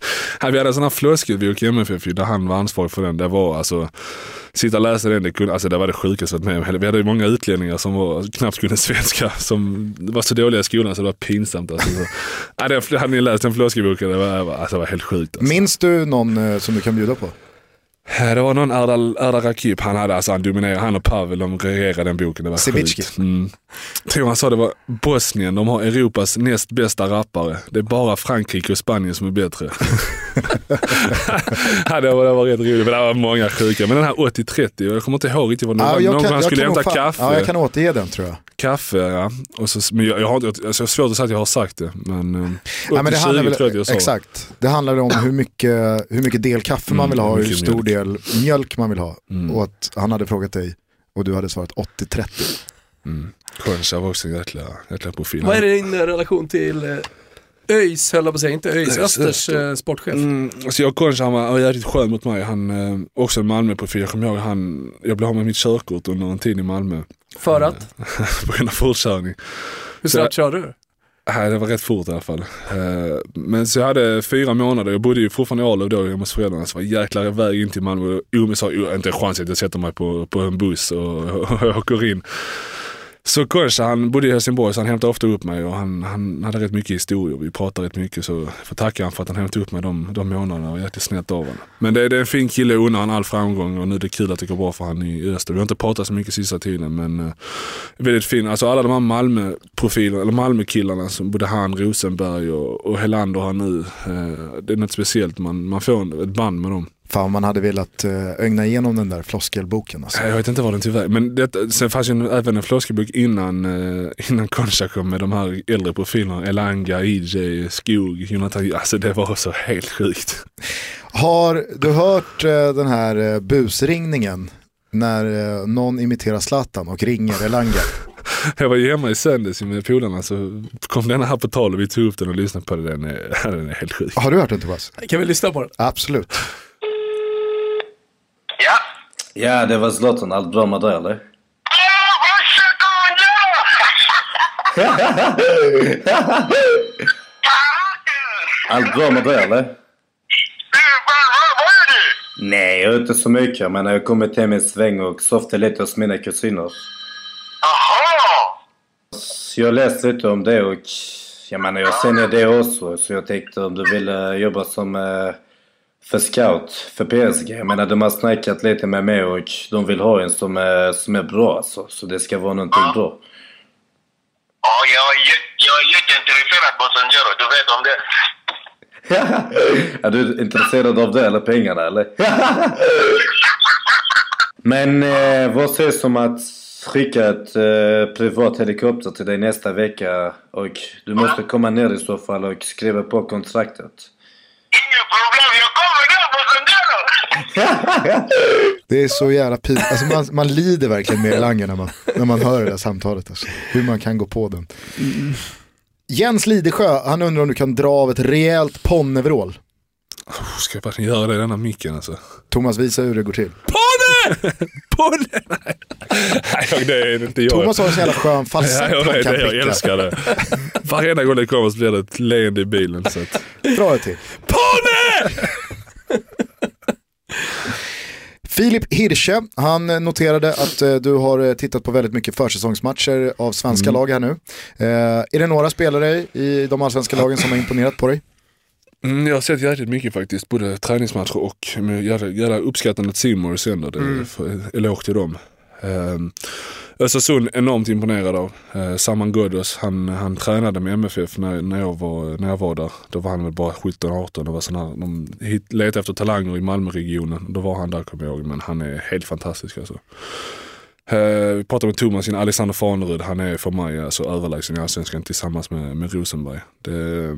Vi hade en sån här floskelbok i MFF där han var ansvarig för den. Det var alltså, sitta och läsa den, det, kunde, alltså, det var det sjukaste jag varit med om. Vi hade många utlänningar som var, knappt kunde [LAUGHS] svenska, som var så dåliga i skolan så det var pinsamt. Alltså. Så, [LAUGHS] ja, det, hade ni läst den floskelboken, det var, alltså, det var helt sjukt. Alltså. Minns du någon eh, som du kan bjuda på? Det var någon Erdal, Erdal Rakip, han hade alltså, han dominerade, han och Pavel de regerade den boken. Det var Sibicki. sjukt. Mm. Tror han sa det var Bosnien, de har Europas näst bästa rappare. Det är bara Frankrike och Spanien som är bättre. [LAUGHS] ja, det, var, det var rätt roligt, men det var många sjuka. Men den här 80-30, jag kommer inte ihåg riktigt vad det ja, var. Någon kan, skulle hämta kaffe. Ja, jag kan återge den tror jag. Kaffe, ja. Och så, men jag, jag har alltså, jag har svårt att säga att jag har sagt det. Men, um, ja, men det handlar väl, tror jag jag sa. Exakt, det handlar om hur mycket, hur mycket del kaffe man vill ha och hur stor mjölk. del mjölk man vill ha. Mm. Och att han hade frågat dig och du hade svarat 80-30. Mm. Concha var också en jäkla, jäkla profil. Vad är din relation till eh, ÖIS höll jag på att säga, inte ÖIS, Östers eh, sportchef. Mm, alltså jag och Concha han var, jävligt skön mot mig. Han, eh, också en Malmö-profil. Jag kommer ihåg han, jag blev av med mitt körkort under en tid i Malmö. För att? [LAUGHS] på grund av fortkörning. Hur snabbt körde du? Nej, det var rätt fort i alla fall. Eh, men så jag hade fyra månader, jag bodde ju fortfarande i Arlöv då hos föräldrarna. Så var jäklar väg in till Malmö. Omi sa, inte en chans att jag sätter mig på, på en buss och, [LAUGHS] och åker in. Så Koncha han bodde i Helsingborg så han hämtade ofta upp mig och han, han hade rätt mycket historier. Vi pratade rätt mycket så jag får tacka honom för att han hämtade upp mig de, de månaderna och jäkligt snett av honom. Men det, det är en fin kille, jag unnar all framgång och nu är det kul att det går bra för honom i Öster. Vi har inte pratat så mycket sista tiden men uh, väldigt fin. Alltså alla de här Malmö-profilerna, eller Malmö-killarna som både han, Rosenberg och, och Helander har nu. Uh, det är något speciellt, man, man får ett band med dem. Fan man hade velat eh, ögna igenom den där floskelboken. Alltså. Jag vet inte vad den tyvärr, men det, sen fanns ju även en floskelbok innan, eh, innan Concha kom med de här äldre profilerna. Elanga, EJ, Skog, Jonathan. Alltså det var så helt sjukt. Har du hört eh, den här busringningen när någon imiterar Zlatan och ringer Elanga? [LAUGHS] jag var ju hemma i söndags med polarna så kom denna här på tal och vi tog upp den och lyssnade på den. Den är, [LAUGHS] den är helt sjuk. Har du hört den Tobias? Kan vi lyssna på den? Absolut. Ja. Det var Zlatan. Allt bra med dig eller? Allt bra med dig eller? Nej, jag är inte så mycket. Men jag har kommit hem en sväng och softat lite hos mina kusiner. Jaha! Jag har läst lite om det och jag menar jag känner det också. Så jag tänkte om du ville jobba som eh, för scout, för PSG. Jag menar de har snackat lite med mig och de vill ha en som är, som är bra alltså. Så det ska vara någonting bra. Ja, jag är, jä- jag är jätteintresserad på Sanjero, du vet om det. [LAUGHS] är du intresserad av det eller pengarna eller? [LAUGHS] Men eh, vad sägs om att skicka ett eh, privat helikopter till dig nästa vecka och du måste komma ner i så fall och skriva på kontraktet. Inget problem, jag kommer! [LAUGHS] Det är så jävla pinsamt. Alltså man, man lider verkligen med Langer när man, när man hör det där samtalet. Alltså. Hur man kan gå på den. Jens Lidesjö, han undrar om du kan dra av ett rejält ponnevrål. Oh, Ska jag verkligen göra det i denna micken alltså? Thomas, visa hur det går till. Ponne! [LAUGHS] Ponne! Nej, det är inte jag. Thomas har en så jävla skön falsett Ja, jag, vet det, jag älskar det. Varenda gång det kommer så blir det ett leende i bilen. Så att... Dra det till. Ponne! Filip Hirsche, han noterade att eh, du har eh, tittat på väldigt mycket försäsongsmatcher av svenska lag här nu. Eh, är det några spelare i de allsvenska lagen som har imponerat på dig? Mm, jag har sett jäkligt mycket faktiskt, både träningsmatcher och med jävla, jävla uppskattande att Simon sänder. Det för- eloge till dem. Ehm, Östersund enormt imponerad av. Ehm, Saman Ghoddos, han, han tränade med MFF när, när, jag var, när jag var där. Då var han väl bara 17-18. och var sån här, de hit, letade efter talanger i Malmöregionen. Då var han där kommer jag ihåg. Men han är helt fantastisk alltså. Ehm, vi pratade med Thomas innan, Alexander Fanerud, han är för mig alltså överlägsen i Allsvenskan tillsammans med, med Rosenberg. Det,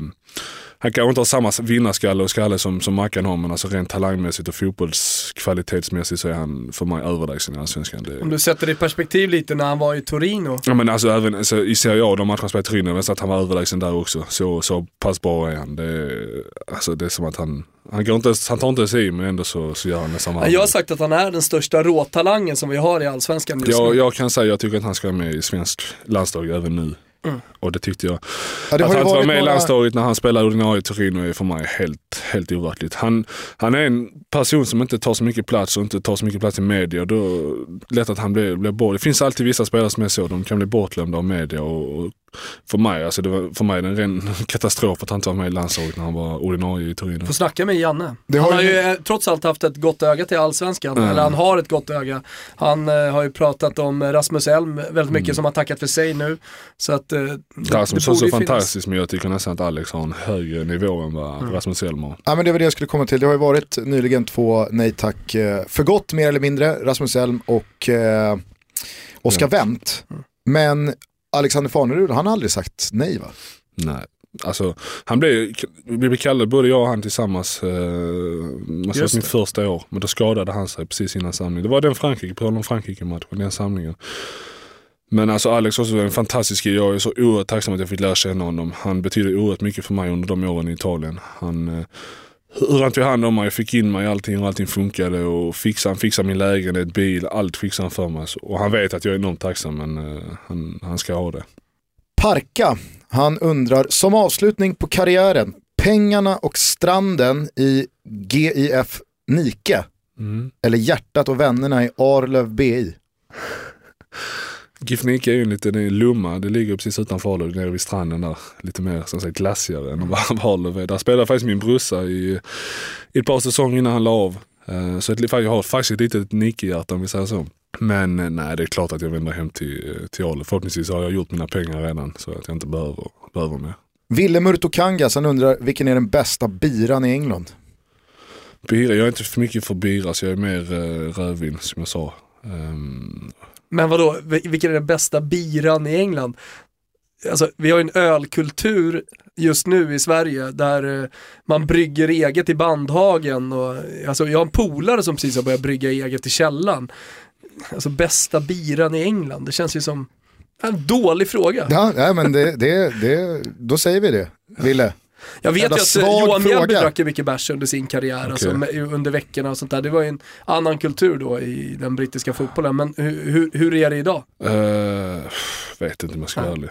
han kanske inte har samma vinnarskalle och skalle som, som Mackan har men alltså rent talangmässigt och fotbollskvalitetsmässigt så är han för mig överlägsen i Allsvenskan. Det, Om du sätter det i perspektiv lite när han var i Torino. Ja men alltså även alltså, i Serie A, de matcherna han spelade i Torino, att han var överlägsen där också. Så, så pass bra är han. Det är, alltså, det är som att han, han, går inte, han tar inte ens i men ändå så, så gör han nästan han Jag har sagt att han är den största råtalangen som vi har i Allsvenskan just jag, nu. jag kan säga jag tycker att han ska vara med i svensk landslag även nu. Mm. Och det tyckte jag. Ja, det att har ju han var varit med i landslaget när han spelade ordinarie i Torino är för mig helt, helt overkligt. Han, han är en person som inte tar så mycket plats och inte tar så mycket plats i media. Då är det lätt att han blir, blir bort. Det finns alltid vissa spelare som är så. De kan bli bortglömda av media. Och, och för mig, alltså det var, för mig en ren [LAUGHS] katastrof att han inte var med i landslaget när han var ordinarie i Torino. Får snacka med Janne. Det han har har ju- ju eh, trots allt haft ett gott öga till Allsvenskan. Mm. Eller han har ett gott öga. Han eh, har ju pratat om Rasmus Elm väldigt mycket som har tackat för sig nu. Så att eh, Rasmus det är så finnas. fantastisk men jag tycker nästan att Alex har en högre nivå än vad Rasmus Elm har. Ja, men det var det jag skulle komma till. Det har ju varit nyligen två nej tack eh, för gott mer eller mindre. Rasmus Elm och eh, Oskar Wendt. Men Alexander Farnerud, han har aldrig sagt nej va? Nej. Alltså, han blev, vi blev kallade, både jag och han tillsammans, eh, man sa Just min första år, men då skadade han sig precis innan samlingen. Det var den Frankrike, på tal om Frankrike-matchen, den samlingen. Men alltså Alex också är en fantastisk kille. Jag är så oerhört tacksam att jag fick lära känna honom. Han betyder oerhört mycket för mig under de åren i Italien. Han, eh, hur han tog hand om mig, fick in mig i allting och allting funkade och fixade, han fixade min lägenhet, bil, allt fixade han för mig. Och han vet att jag är enormt tacksam men eh, han, han ska ha det. Parka, han undrar, som avslutning på karriären, pengarna och stranden i GIF Nike, Mm. eller hjärtat och vännerna i Arlöv BI. GIF Nike är ju en liten Lomma, det ligger precis utanför Arlöv, nere vid stranden där. Lite mer som sagt glassigare än vad Arlöv är. Där spelade faktiskt min brorsa i, i ett par säsonger innan han la av. Eh, Så jag har faktiskt ett litet Nike-hjärta om vi säger så. Men eh, nej, det är klart att jag vänder hem till, eh, till Arlöv. Förhoppningsvis har jag gjort mina pengar redan så att jag inte behöver, behöver mer. Ville Murtokangas, han undrar, vilken är den bästa biran i England? Bira, jag är inte för mycket för bira så jag är mer eh, rödvin som jag sa. Ehm, men vadå, vilken är den bästa biran i England? Alltså, vi har ju en ölkultur just nu i Sverige där eh, man brygger eget i bandhagen och alltså, jag har en polare som precis har börjat brygga eget i källan. Alltså bästa biran i England, det känns ju som en dålig fråga. Ja, nej, men det, det, det, då säger vi det. Ville. Jag vet ju att Johan Mjällby drack mycket bärs under sin karriär, alltså, Okej. med, under veckorna och sånt där. Det var ju en annan kultur då i den brittiska fotbollen. Men hur, hur, hur är det idag? eh, vet inte om jag ska vara ärlig.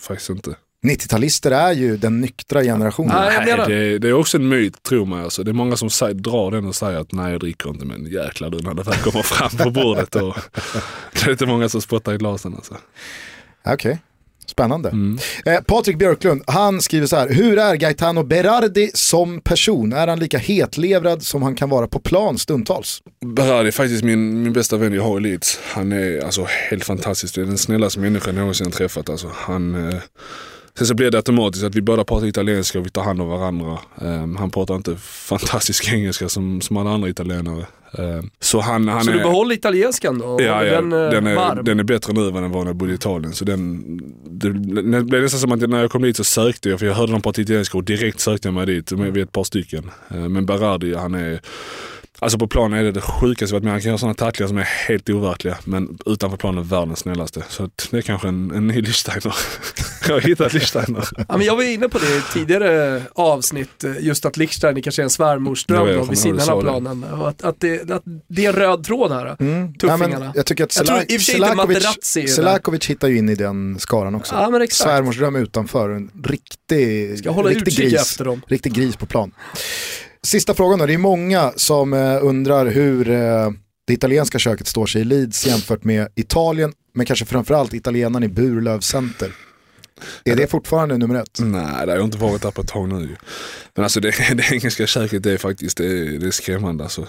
Faktiskt inte. 90-talister är ju den nyktra generationen. Nej, det, är- det är också en myt, tror man. Alltså. Det är många som säger, drar den och säger att nej, jag dricker inte. Men jäklar du, när det väl kommer fram på bordet. Och, [LAUGHS] det är inte många som spottar i glasen. Alltså. Okej. Spännande. Mm. Eh, Patrik Björklund, han skriver så här. Hur är Gaetano Berardi som person? Är han lika hetlevrad som han kan vara på plan stundtals? Berardi är faktiskt min, min bästa vän jag har i Leeds. Han är alltså helt fantastisk. Det är den snällaste människan jag någonsin träffat. Alltså, han, eh, sen så blir det automatiskt att vi båda pratar italienska och vi tar hand om varandra. Eh, han pratar inte fantastisk [LAUGHS] engelska som, som alla andra italienare. Eh, så han, han Så är... du behåller italienskan då? Ja, ja den, eh, den, är, varm? den är bättre nu än den var när jag bodde i Italien. Så den, det, det blev nästan som att när jag kom dit så sökte jag, för jag hörde dem prata italienska och direkt sökte jag mig dit, med, vid ett par stycken. Eh, Men Berardi, han är, alltså på planen är det det sjukaste jag varit med Han kan göra sådana tacklingar som är helt overkliga, men utanför planen världens snällaste. Så det är kanske en, en ny Lichsteiner. [LAUGHS] jag har hittat Lichsteiner. Ja, men jag var inne på det i tidigare avsnitt, eh, just att Lichsteiner kanske är en svärmorsdröm Jag då, jag vid sidan av det. planen. Och att, att, det, att det är en röd tråd här. Ja, men Tuffingarna. jag tycker att Jag tror Selak- sig inte Selakovic. Selakovic hittar ju in i den skaran också. Ja, men exakt. Svärmorsdröm utanför, en riktig, Ska hålla riktig, gris, efter dem. riktig gris på plan. Sista frågan då, det är många som eh, undrar hur eh, det italienska köket står sig i Leeds jämfört med Italien, men kanske framförallt italienaren i Burlöv Center. Är det fortfarande nummer ett? Nej, det har jag inte varit där på ett tag nu. Men alltså det, [LAUGHS] det engelska köket det är faktiskt det det är skrämmande. Alltså,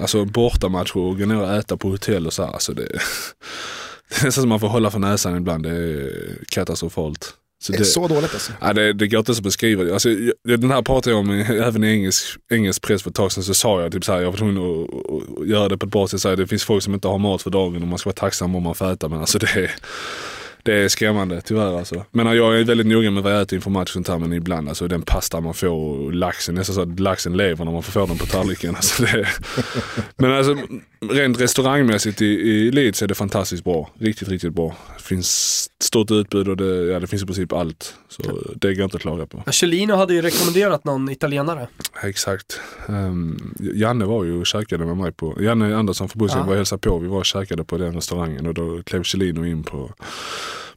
alltså bortamatcher och gå ner och äta på hotell och så här. Alltså det, [LAUGHS] det är nästan som man får hålla för näsan ibland. Det är katastrofalt. Så Det är så dåligt alltså. Ja, det, det går inte ens att beskriva. Alltså, jag- den här pratade jag om i- även i engelsk, engelsk press för ett tag sedan. Så sa jag typ så här, jag var tvungen att göra det på ett bra sätt. Så här, Det finns folk som inte har mat för dagen och man ska vara tacksam om man får äta. Men alltså det är, det är skrämmande tyvärr alltså. Men jag är väldigt noga med vad jag äter inför match och sånt här. Men ibland alltså den pasta man får och laxen, nästan så att laxen lever när man får få den på tallriken. [LAUGHS] Alltså, det men alltså rent restaurangmässigt i, i Leeds är det fantastiskt bra. Riktigt, riktigt bra. Det finns stort utbud och det, ja, det finns i princip allt. Så det går inte att klaga på. Ja, Cellino hade ju rekommenderat någon italienare. Exakt. Um, Janne var ju och käkade med mig på, Janne Andersson från Bussen Ja. var och hälsade på. Vi var och käkade på den restaurangen och då klev Celino in på,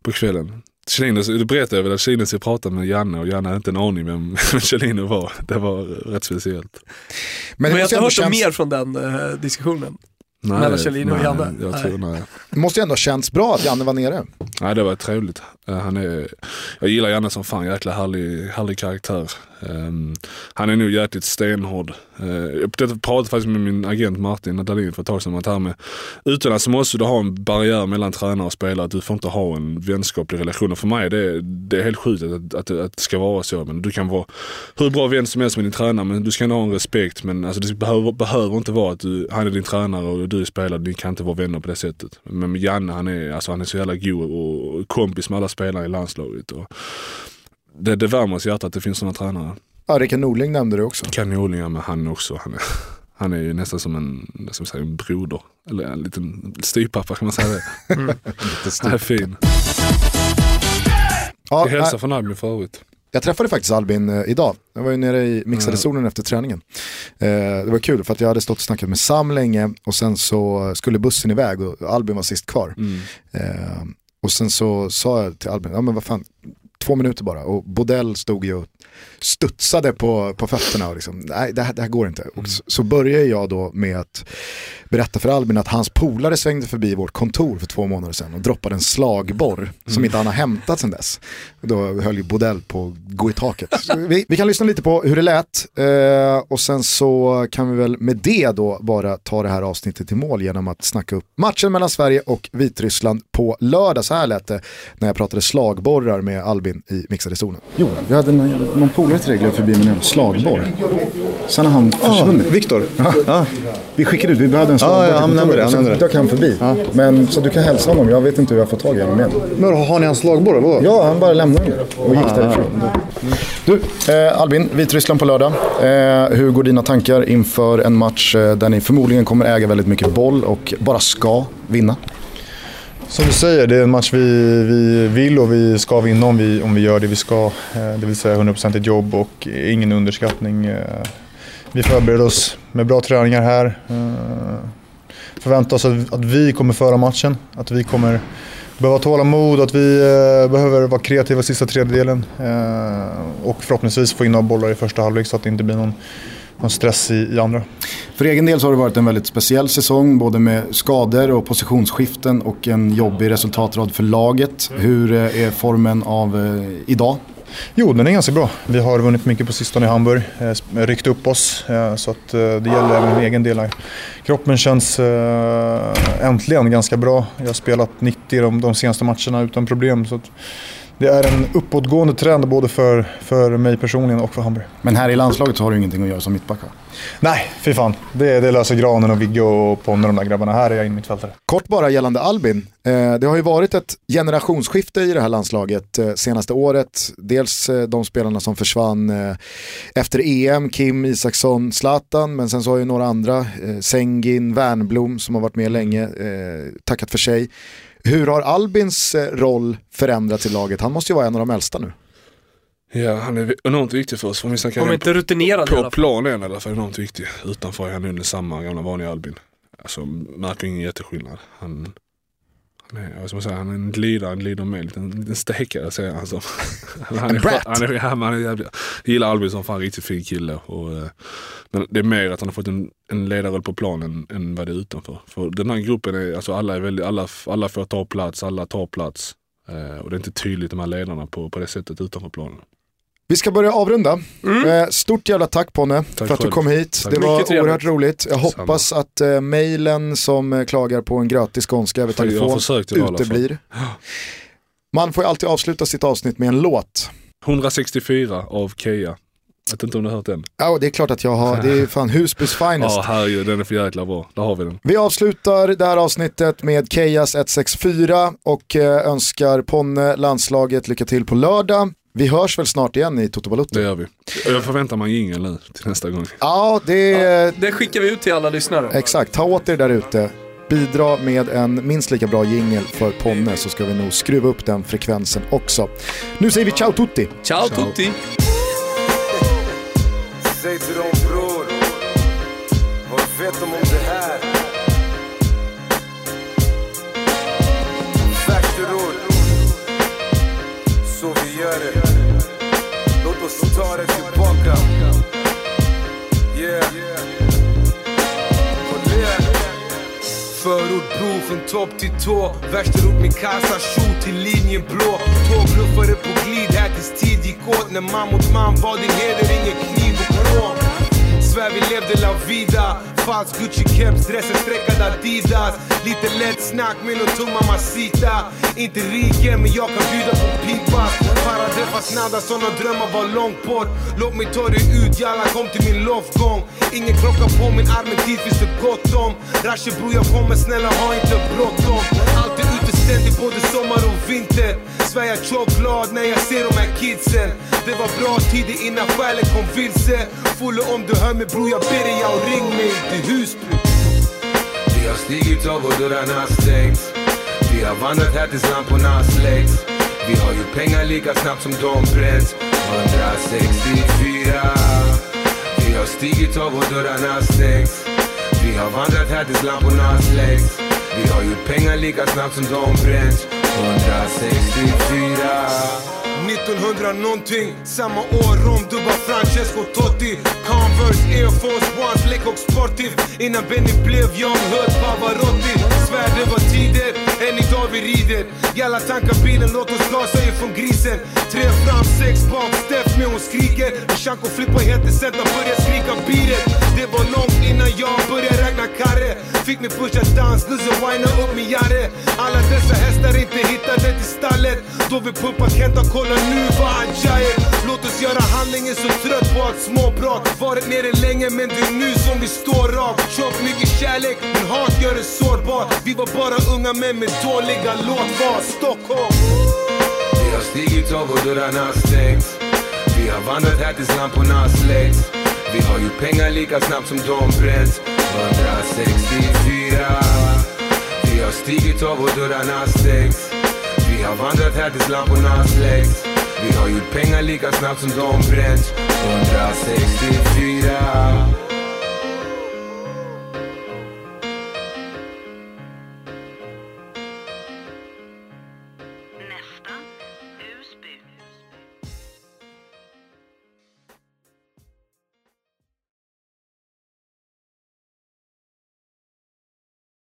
på kvällen. Celino, det berättade jag väl att Celino skulle prata med Janne och Janne hade inte en aning vem [LAUGHS] Celino var. Det var rätt speciellt. Men, det jag har inte hört känns- mer från den eh, diskussionen. Nej, Mellan Celino och nej, Janne? Jag tror, nej. Det måste ju ändå ha känts bra att Janne var nere. Nej, det var trevligt. Eh, Han är, jag gillar Janne som fan, jäkla härlig, härlig karaktär. Ehm, han är nog jäkligt stenhård. Uh, jag pratade faktiskt med min agent Martin Dahlin för ett tag sedan om att det här med utomlands så måste du ha en barriär mellan tränare och spelare. Att du får inte ha en vänskaplig relation. Och för mig är det, det är helt sjukt att, att, att det ska vara så. Men du kan vara hur bra vän som helst med din tränare men du ska ändå ha en respekt. Men alltså, det behöver, behöver inte vara att du, han är din tränare och du är spelare. Ni kan inte vara vänner på det sättet. Men med Janne han är, alltså, han är så jävla god och kompis med alla spelare i landslaget. Och det, det värmer oss i hjärtat att det finns sådana tränare. Ja, Rickard Norling nämnde du också. Kanonlingar med han också. Han är, han är ju nästan som en, man säga, en broder. Eller en liten styvpappa kan man säga det. [LAUGHS] Han är fin. Ja, Jag hälsar från Albin för övrigt. Jag träffade faktiskt Albin eh, idag. Jag var ju nere i mixade zonen efter träningen. Eh, det var kul för att jag hade stått och snackat med Sam länge och sen så skulle bussen iväg och Albin var sist kvar. Eh, och sen så sa jag till Albin, ja men vad fan, två minuter bara. Och Bodell stod ju och studsade på, på fötterna och liksom, nej det här, det här går inte. Och så, så började jag då med att berätta för Albin att hans polare svängde förbi vårt kontor för två månader sedan och droppade en slagborr som inte han har hämtat sedan dess. Då höll ju Bodell på att gå i taket. Vi, vi kan lyssna lite på hur det lät eh, och sen så kan vi väl med det då bara ta det här avsnittet till mål genom att snacka upp matchen mellan Sverige och Vitryssland på lördag. Så här lät det när jag pratade slagborrar med Albin i mixade zonen. Jo, vi hade någon, någon polare till dig glömde förbi med en slagborr. Sen har han försvunnit. Viktor? Ja. Vi skickade ut, vi behövde en slagborr ja, han nämnde det, han nämnde dök han förbi. Men så du kan hälsa honom, jag vet inte hur jag får tag i honom igen. Men har ni hans slagborr eller vadå? Ja, han bara lämnade den och gick därifrån. Du, eh, Albin, Vitryssland på lördag. Eh, hur går dina tankar inför en match eh, där ni förmodligen kommer äga väldigt mycket boll och bara ska vinna? Som du säger, det är en match vi, vi vill och vi ska vinna om vi, om vi gör det vi ska. Eh, det vill säga 100% jobb och ingen underskattning. Eh, vi förbereder oss med bra träningar här. Eh, förväntar oss att, att vi kommer föra matchen. Att vi kommer behöva tålamod, att vi behöver vara kreativa sista tredjedelen. Och förhoppningsvis få in några bollar i första halvlek så att det inte blir någon någon stress i, i andra. För egen del så har det varit en väldigt speciell säsong, både med skador och positionsskiften och en jobbig resultatrad för laget. Hur eh, är formen av eh, idag? Jo, den är ganska bra. Vi har vunnit mycket på sistone i Hamburg, eh, ryckt upp oss. Så att, det gäller även min egen del. Kroppen känns äntligen ganska bra. Jag har spelat 90 de, de senaste matcherna utan problem. Så att, det är en uppåtgående trend både för, för mig personligen och för Hamburg. Men här i landslaget så har du ingenting att göra som mittback? Nej, fy fan. Det, det löser Granen och Vigge och Ponne de där grabbarna. Här är jag innermittfältare. Kort bara gällande Albin. Eh, det har ju varit ett generationsskifte i det här landslaget eh, senaste året. Dels eh, de spelarna som försvann efter EM, Kim, Isaksson, Zlatan. Men sen så har ju några andra, Sengin, Wernblom som har varit med länge, tackat för sig. Hur har Albins eh, roll förändrats i laget? Han måste ju vara en av de äldsta nu. Ja, han är enormt viktig för oss. Om vi Om inte rutinerad På planen i alla fall enormt viktig. Utanför är han under samma gamla vanliga Albin. Alltså märker ingen jätteskillnad. Han, han ska man säga, han är en glidare, en glider med, en liten, en liten stekare säger han som. han, är, brat. han, är, han, är jag gillar Albin som fan riktigt fin kille. Och, eh, men det är mer att han har fått en, en ledarroll på planen än vad det är utanför. För den här gruppen är, alltså alla är väldigt, alla, alla får ta plats, alla tar plats. Eh, och det är inte tydligt de här ledarna på, på det sättet utanför planen. Vi ska börja avrunda. Eh, Stort jävla tack Ponne för att du kom hit. Tack. Det var Mycket trevligt. oerhört roligt. Jag hoppas att eh, mejlen som eh, klagar på en grötig skånska över telefon uteblir. [GASPS] Man får ju alltid avsluta sitt avsnitt med en låt. 164 av Kea. Jag vet inte om du har hört den? Ja, det är klart att jag har, det är fan Husbys [LAUGHS] finest. Ja herregud, den är för jäkla bra. Där har vi den. Vi avslutar det här avsnittet med Kejas 164 och eh, önskar Ponne landslaget lycka till på lördag. Vi hörs väl snart igen i Toto Balotto? Det gör vi. Och jag förväntar mig en jingel nu till nästa gång. Ja, det är... Det skickar vi ut till alla lyssnare. Exakt, ta åt er där ute. Bidra med en minst lika bra jingel för Ponne så ska vi nog skruva upp den frekvensen också. Nu säger vi ciao tutti! Ciao tutti! Ta det tillbaka. Yeah. Och. Förort bro från topp till tå Värsterort med kassa tjo till linjen blå Tågluffare på glid här tills tid gick åt När man mot man var din heder ingen kniv Svär vi levde la vida. Falsk Gucci-keps, dressen streckad Adidas. Lite lätt snack med nån tung mamacita Inte rike men jag kan bjuda på pipas. Para träffas nada, såna drömmar var långt bort. Låt mig ta dig ut, jalla kom till min loftgång. Ingen klocka på min arm, men tid finns det gott om. Rashe bror jag kommer, snälla ha inte bråttom. Ständigt både sommar och vinter. Svär jag glad när jag ser de här kidsen. Det var bra tider innan själen kom vilse. Fulle om du hör mig bror jag ber dig, jag ring mig till Husby Vi har stigit av och dörrarna stängts. Vi har vandrat här tills lamporna släcks Vi har ju pengar lika snabbt som de bränns. 164 Vi har stigit av och dörrarna stängts. Vi har vandrat här tills lamporna släcks vi har gjort pengar lika snabbt som de bränns. 164 1900 nånting, samma år Rom, dubba Francesco Totti. Converse, Air Force One, slick och sportiv Innan Benny blev Young Hood, Pavarotti Svär det var tider, än idag vi rider. Jalla tanka bilen, låt oss gasa ifrån grisen. Tre fram, sex bak, Steff med hon skriker. Shanko flippar helt i centrum, börjar skrika beatet. Det var långt innan jag började räkna karre. Fick mig pusha dans, Lusse wina upp min jarre Alla dessa hästar inte hittade till stallet. Då vi pumpar Kenta, kolla nu vad han Låt oss göra handlingen så trött på allt småprat. Varit nere länge men det är nu som vi står rakt Tjock mycket kärlek, men hat gör det sårbart. Vi var bara unga män med dåliga låtval Stockholm. Vi har stigit av och dörrarna stängt Vi har vandrat här tills lamporna släcks Vi har ju pengar lika snabbt som de bränns. 164 Vi har stigit av och dörrarna stängt vi har vandrat här tills lamporna släcks Vi har gjort pengar lika snabbt som de bränns. 164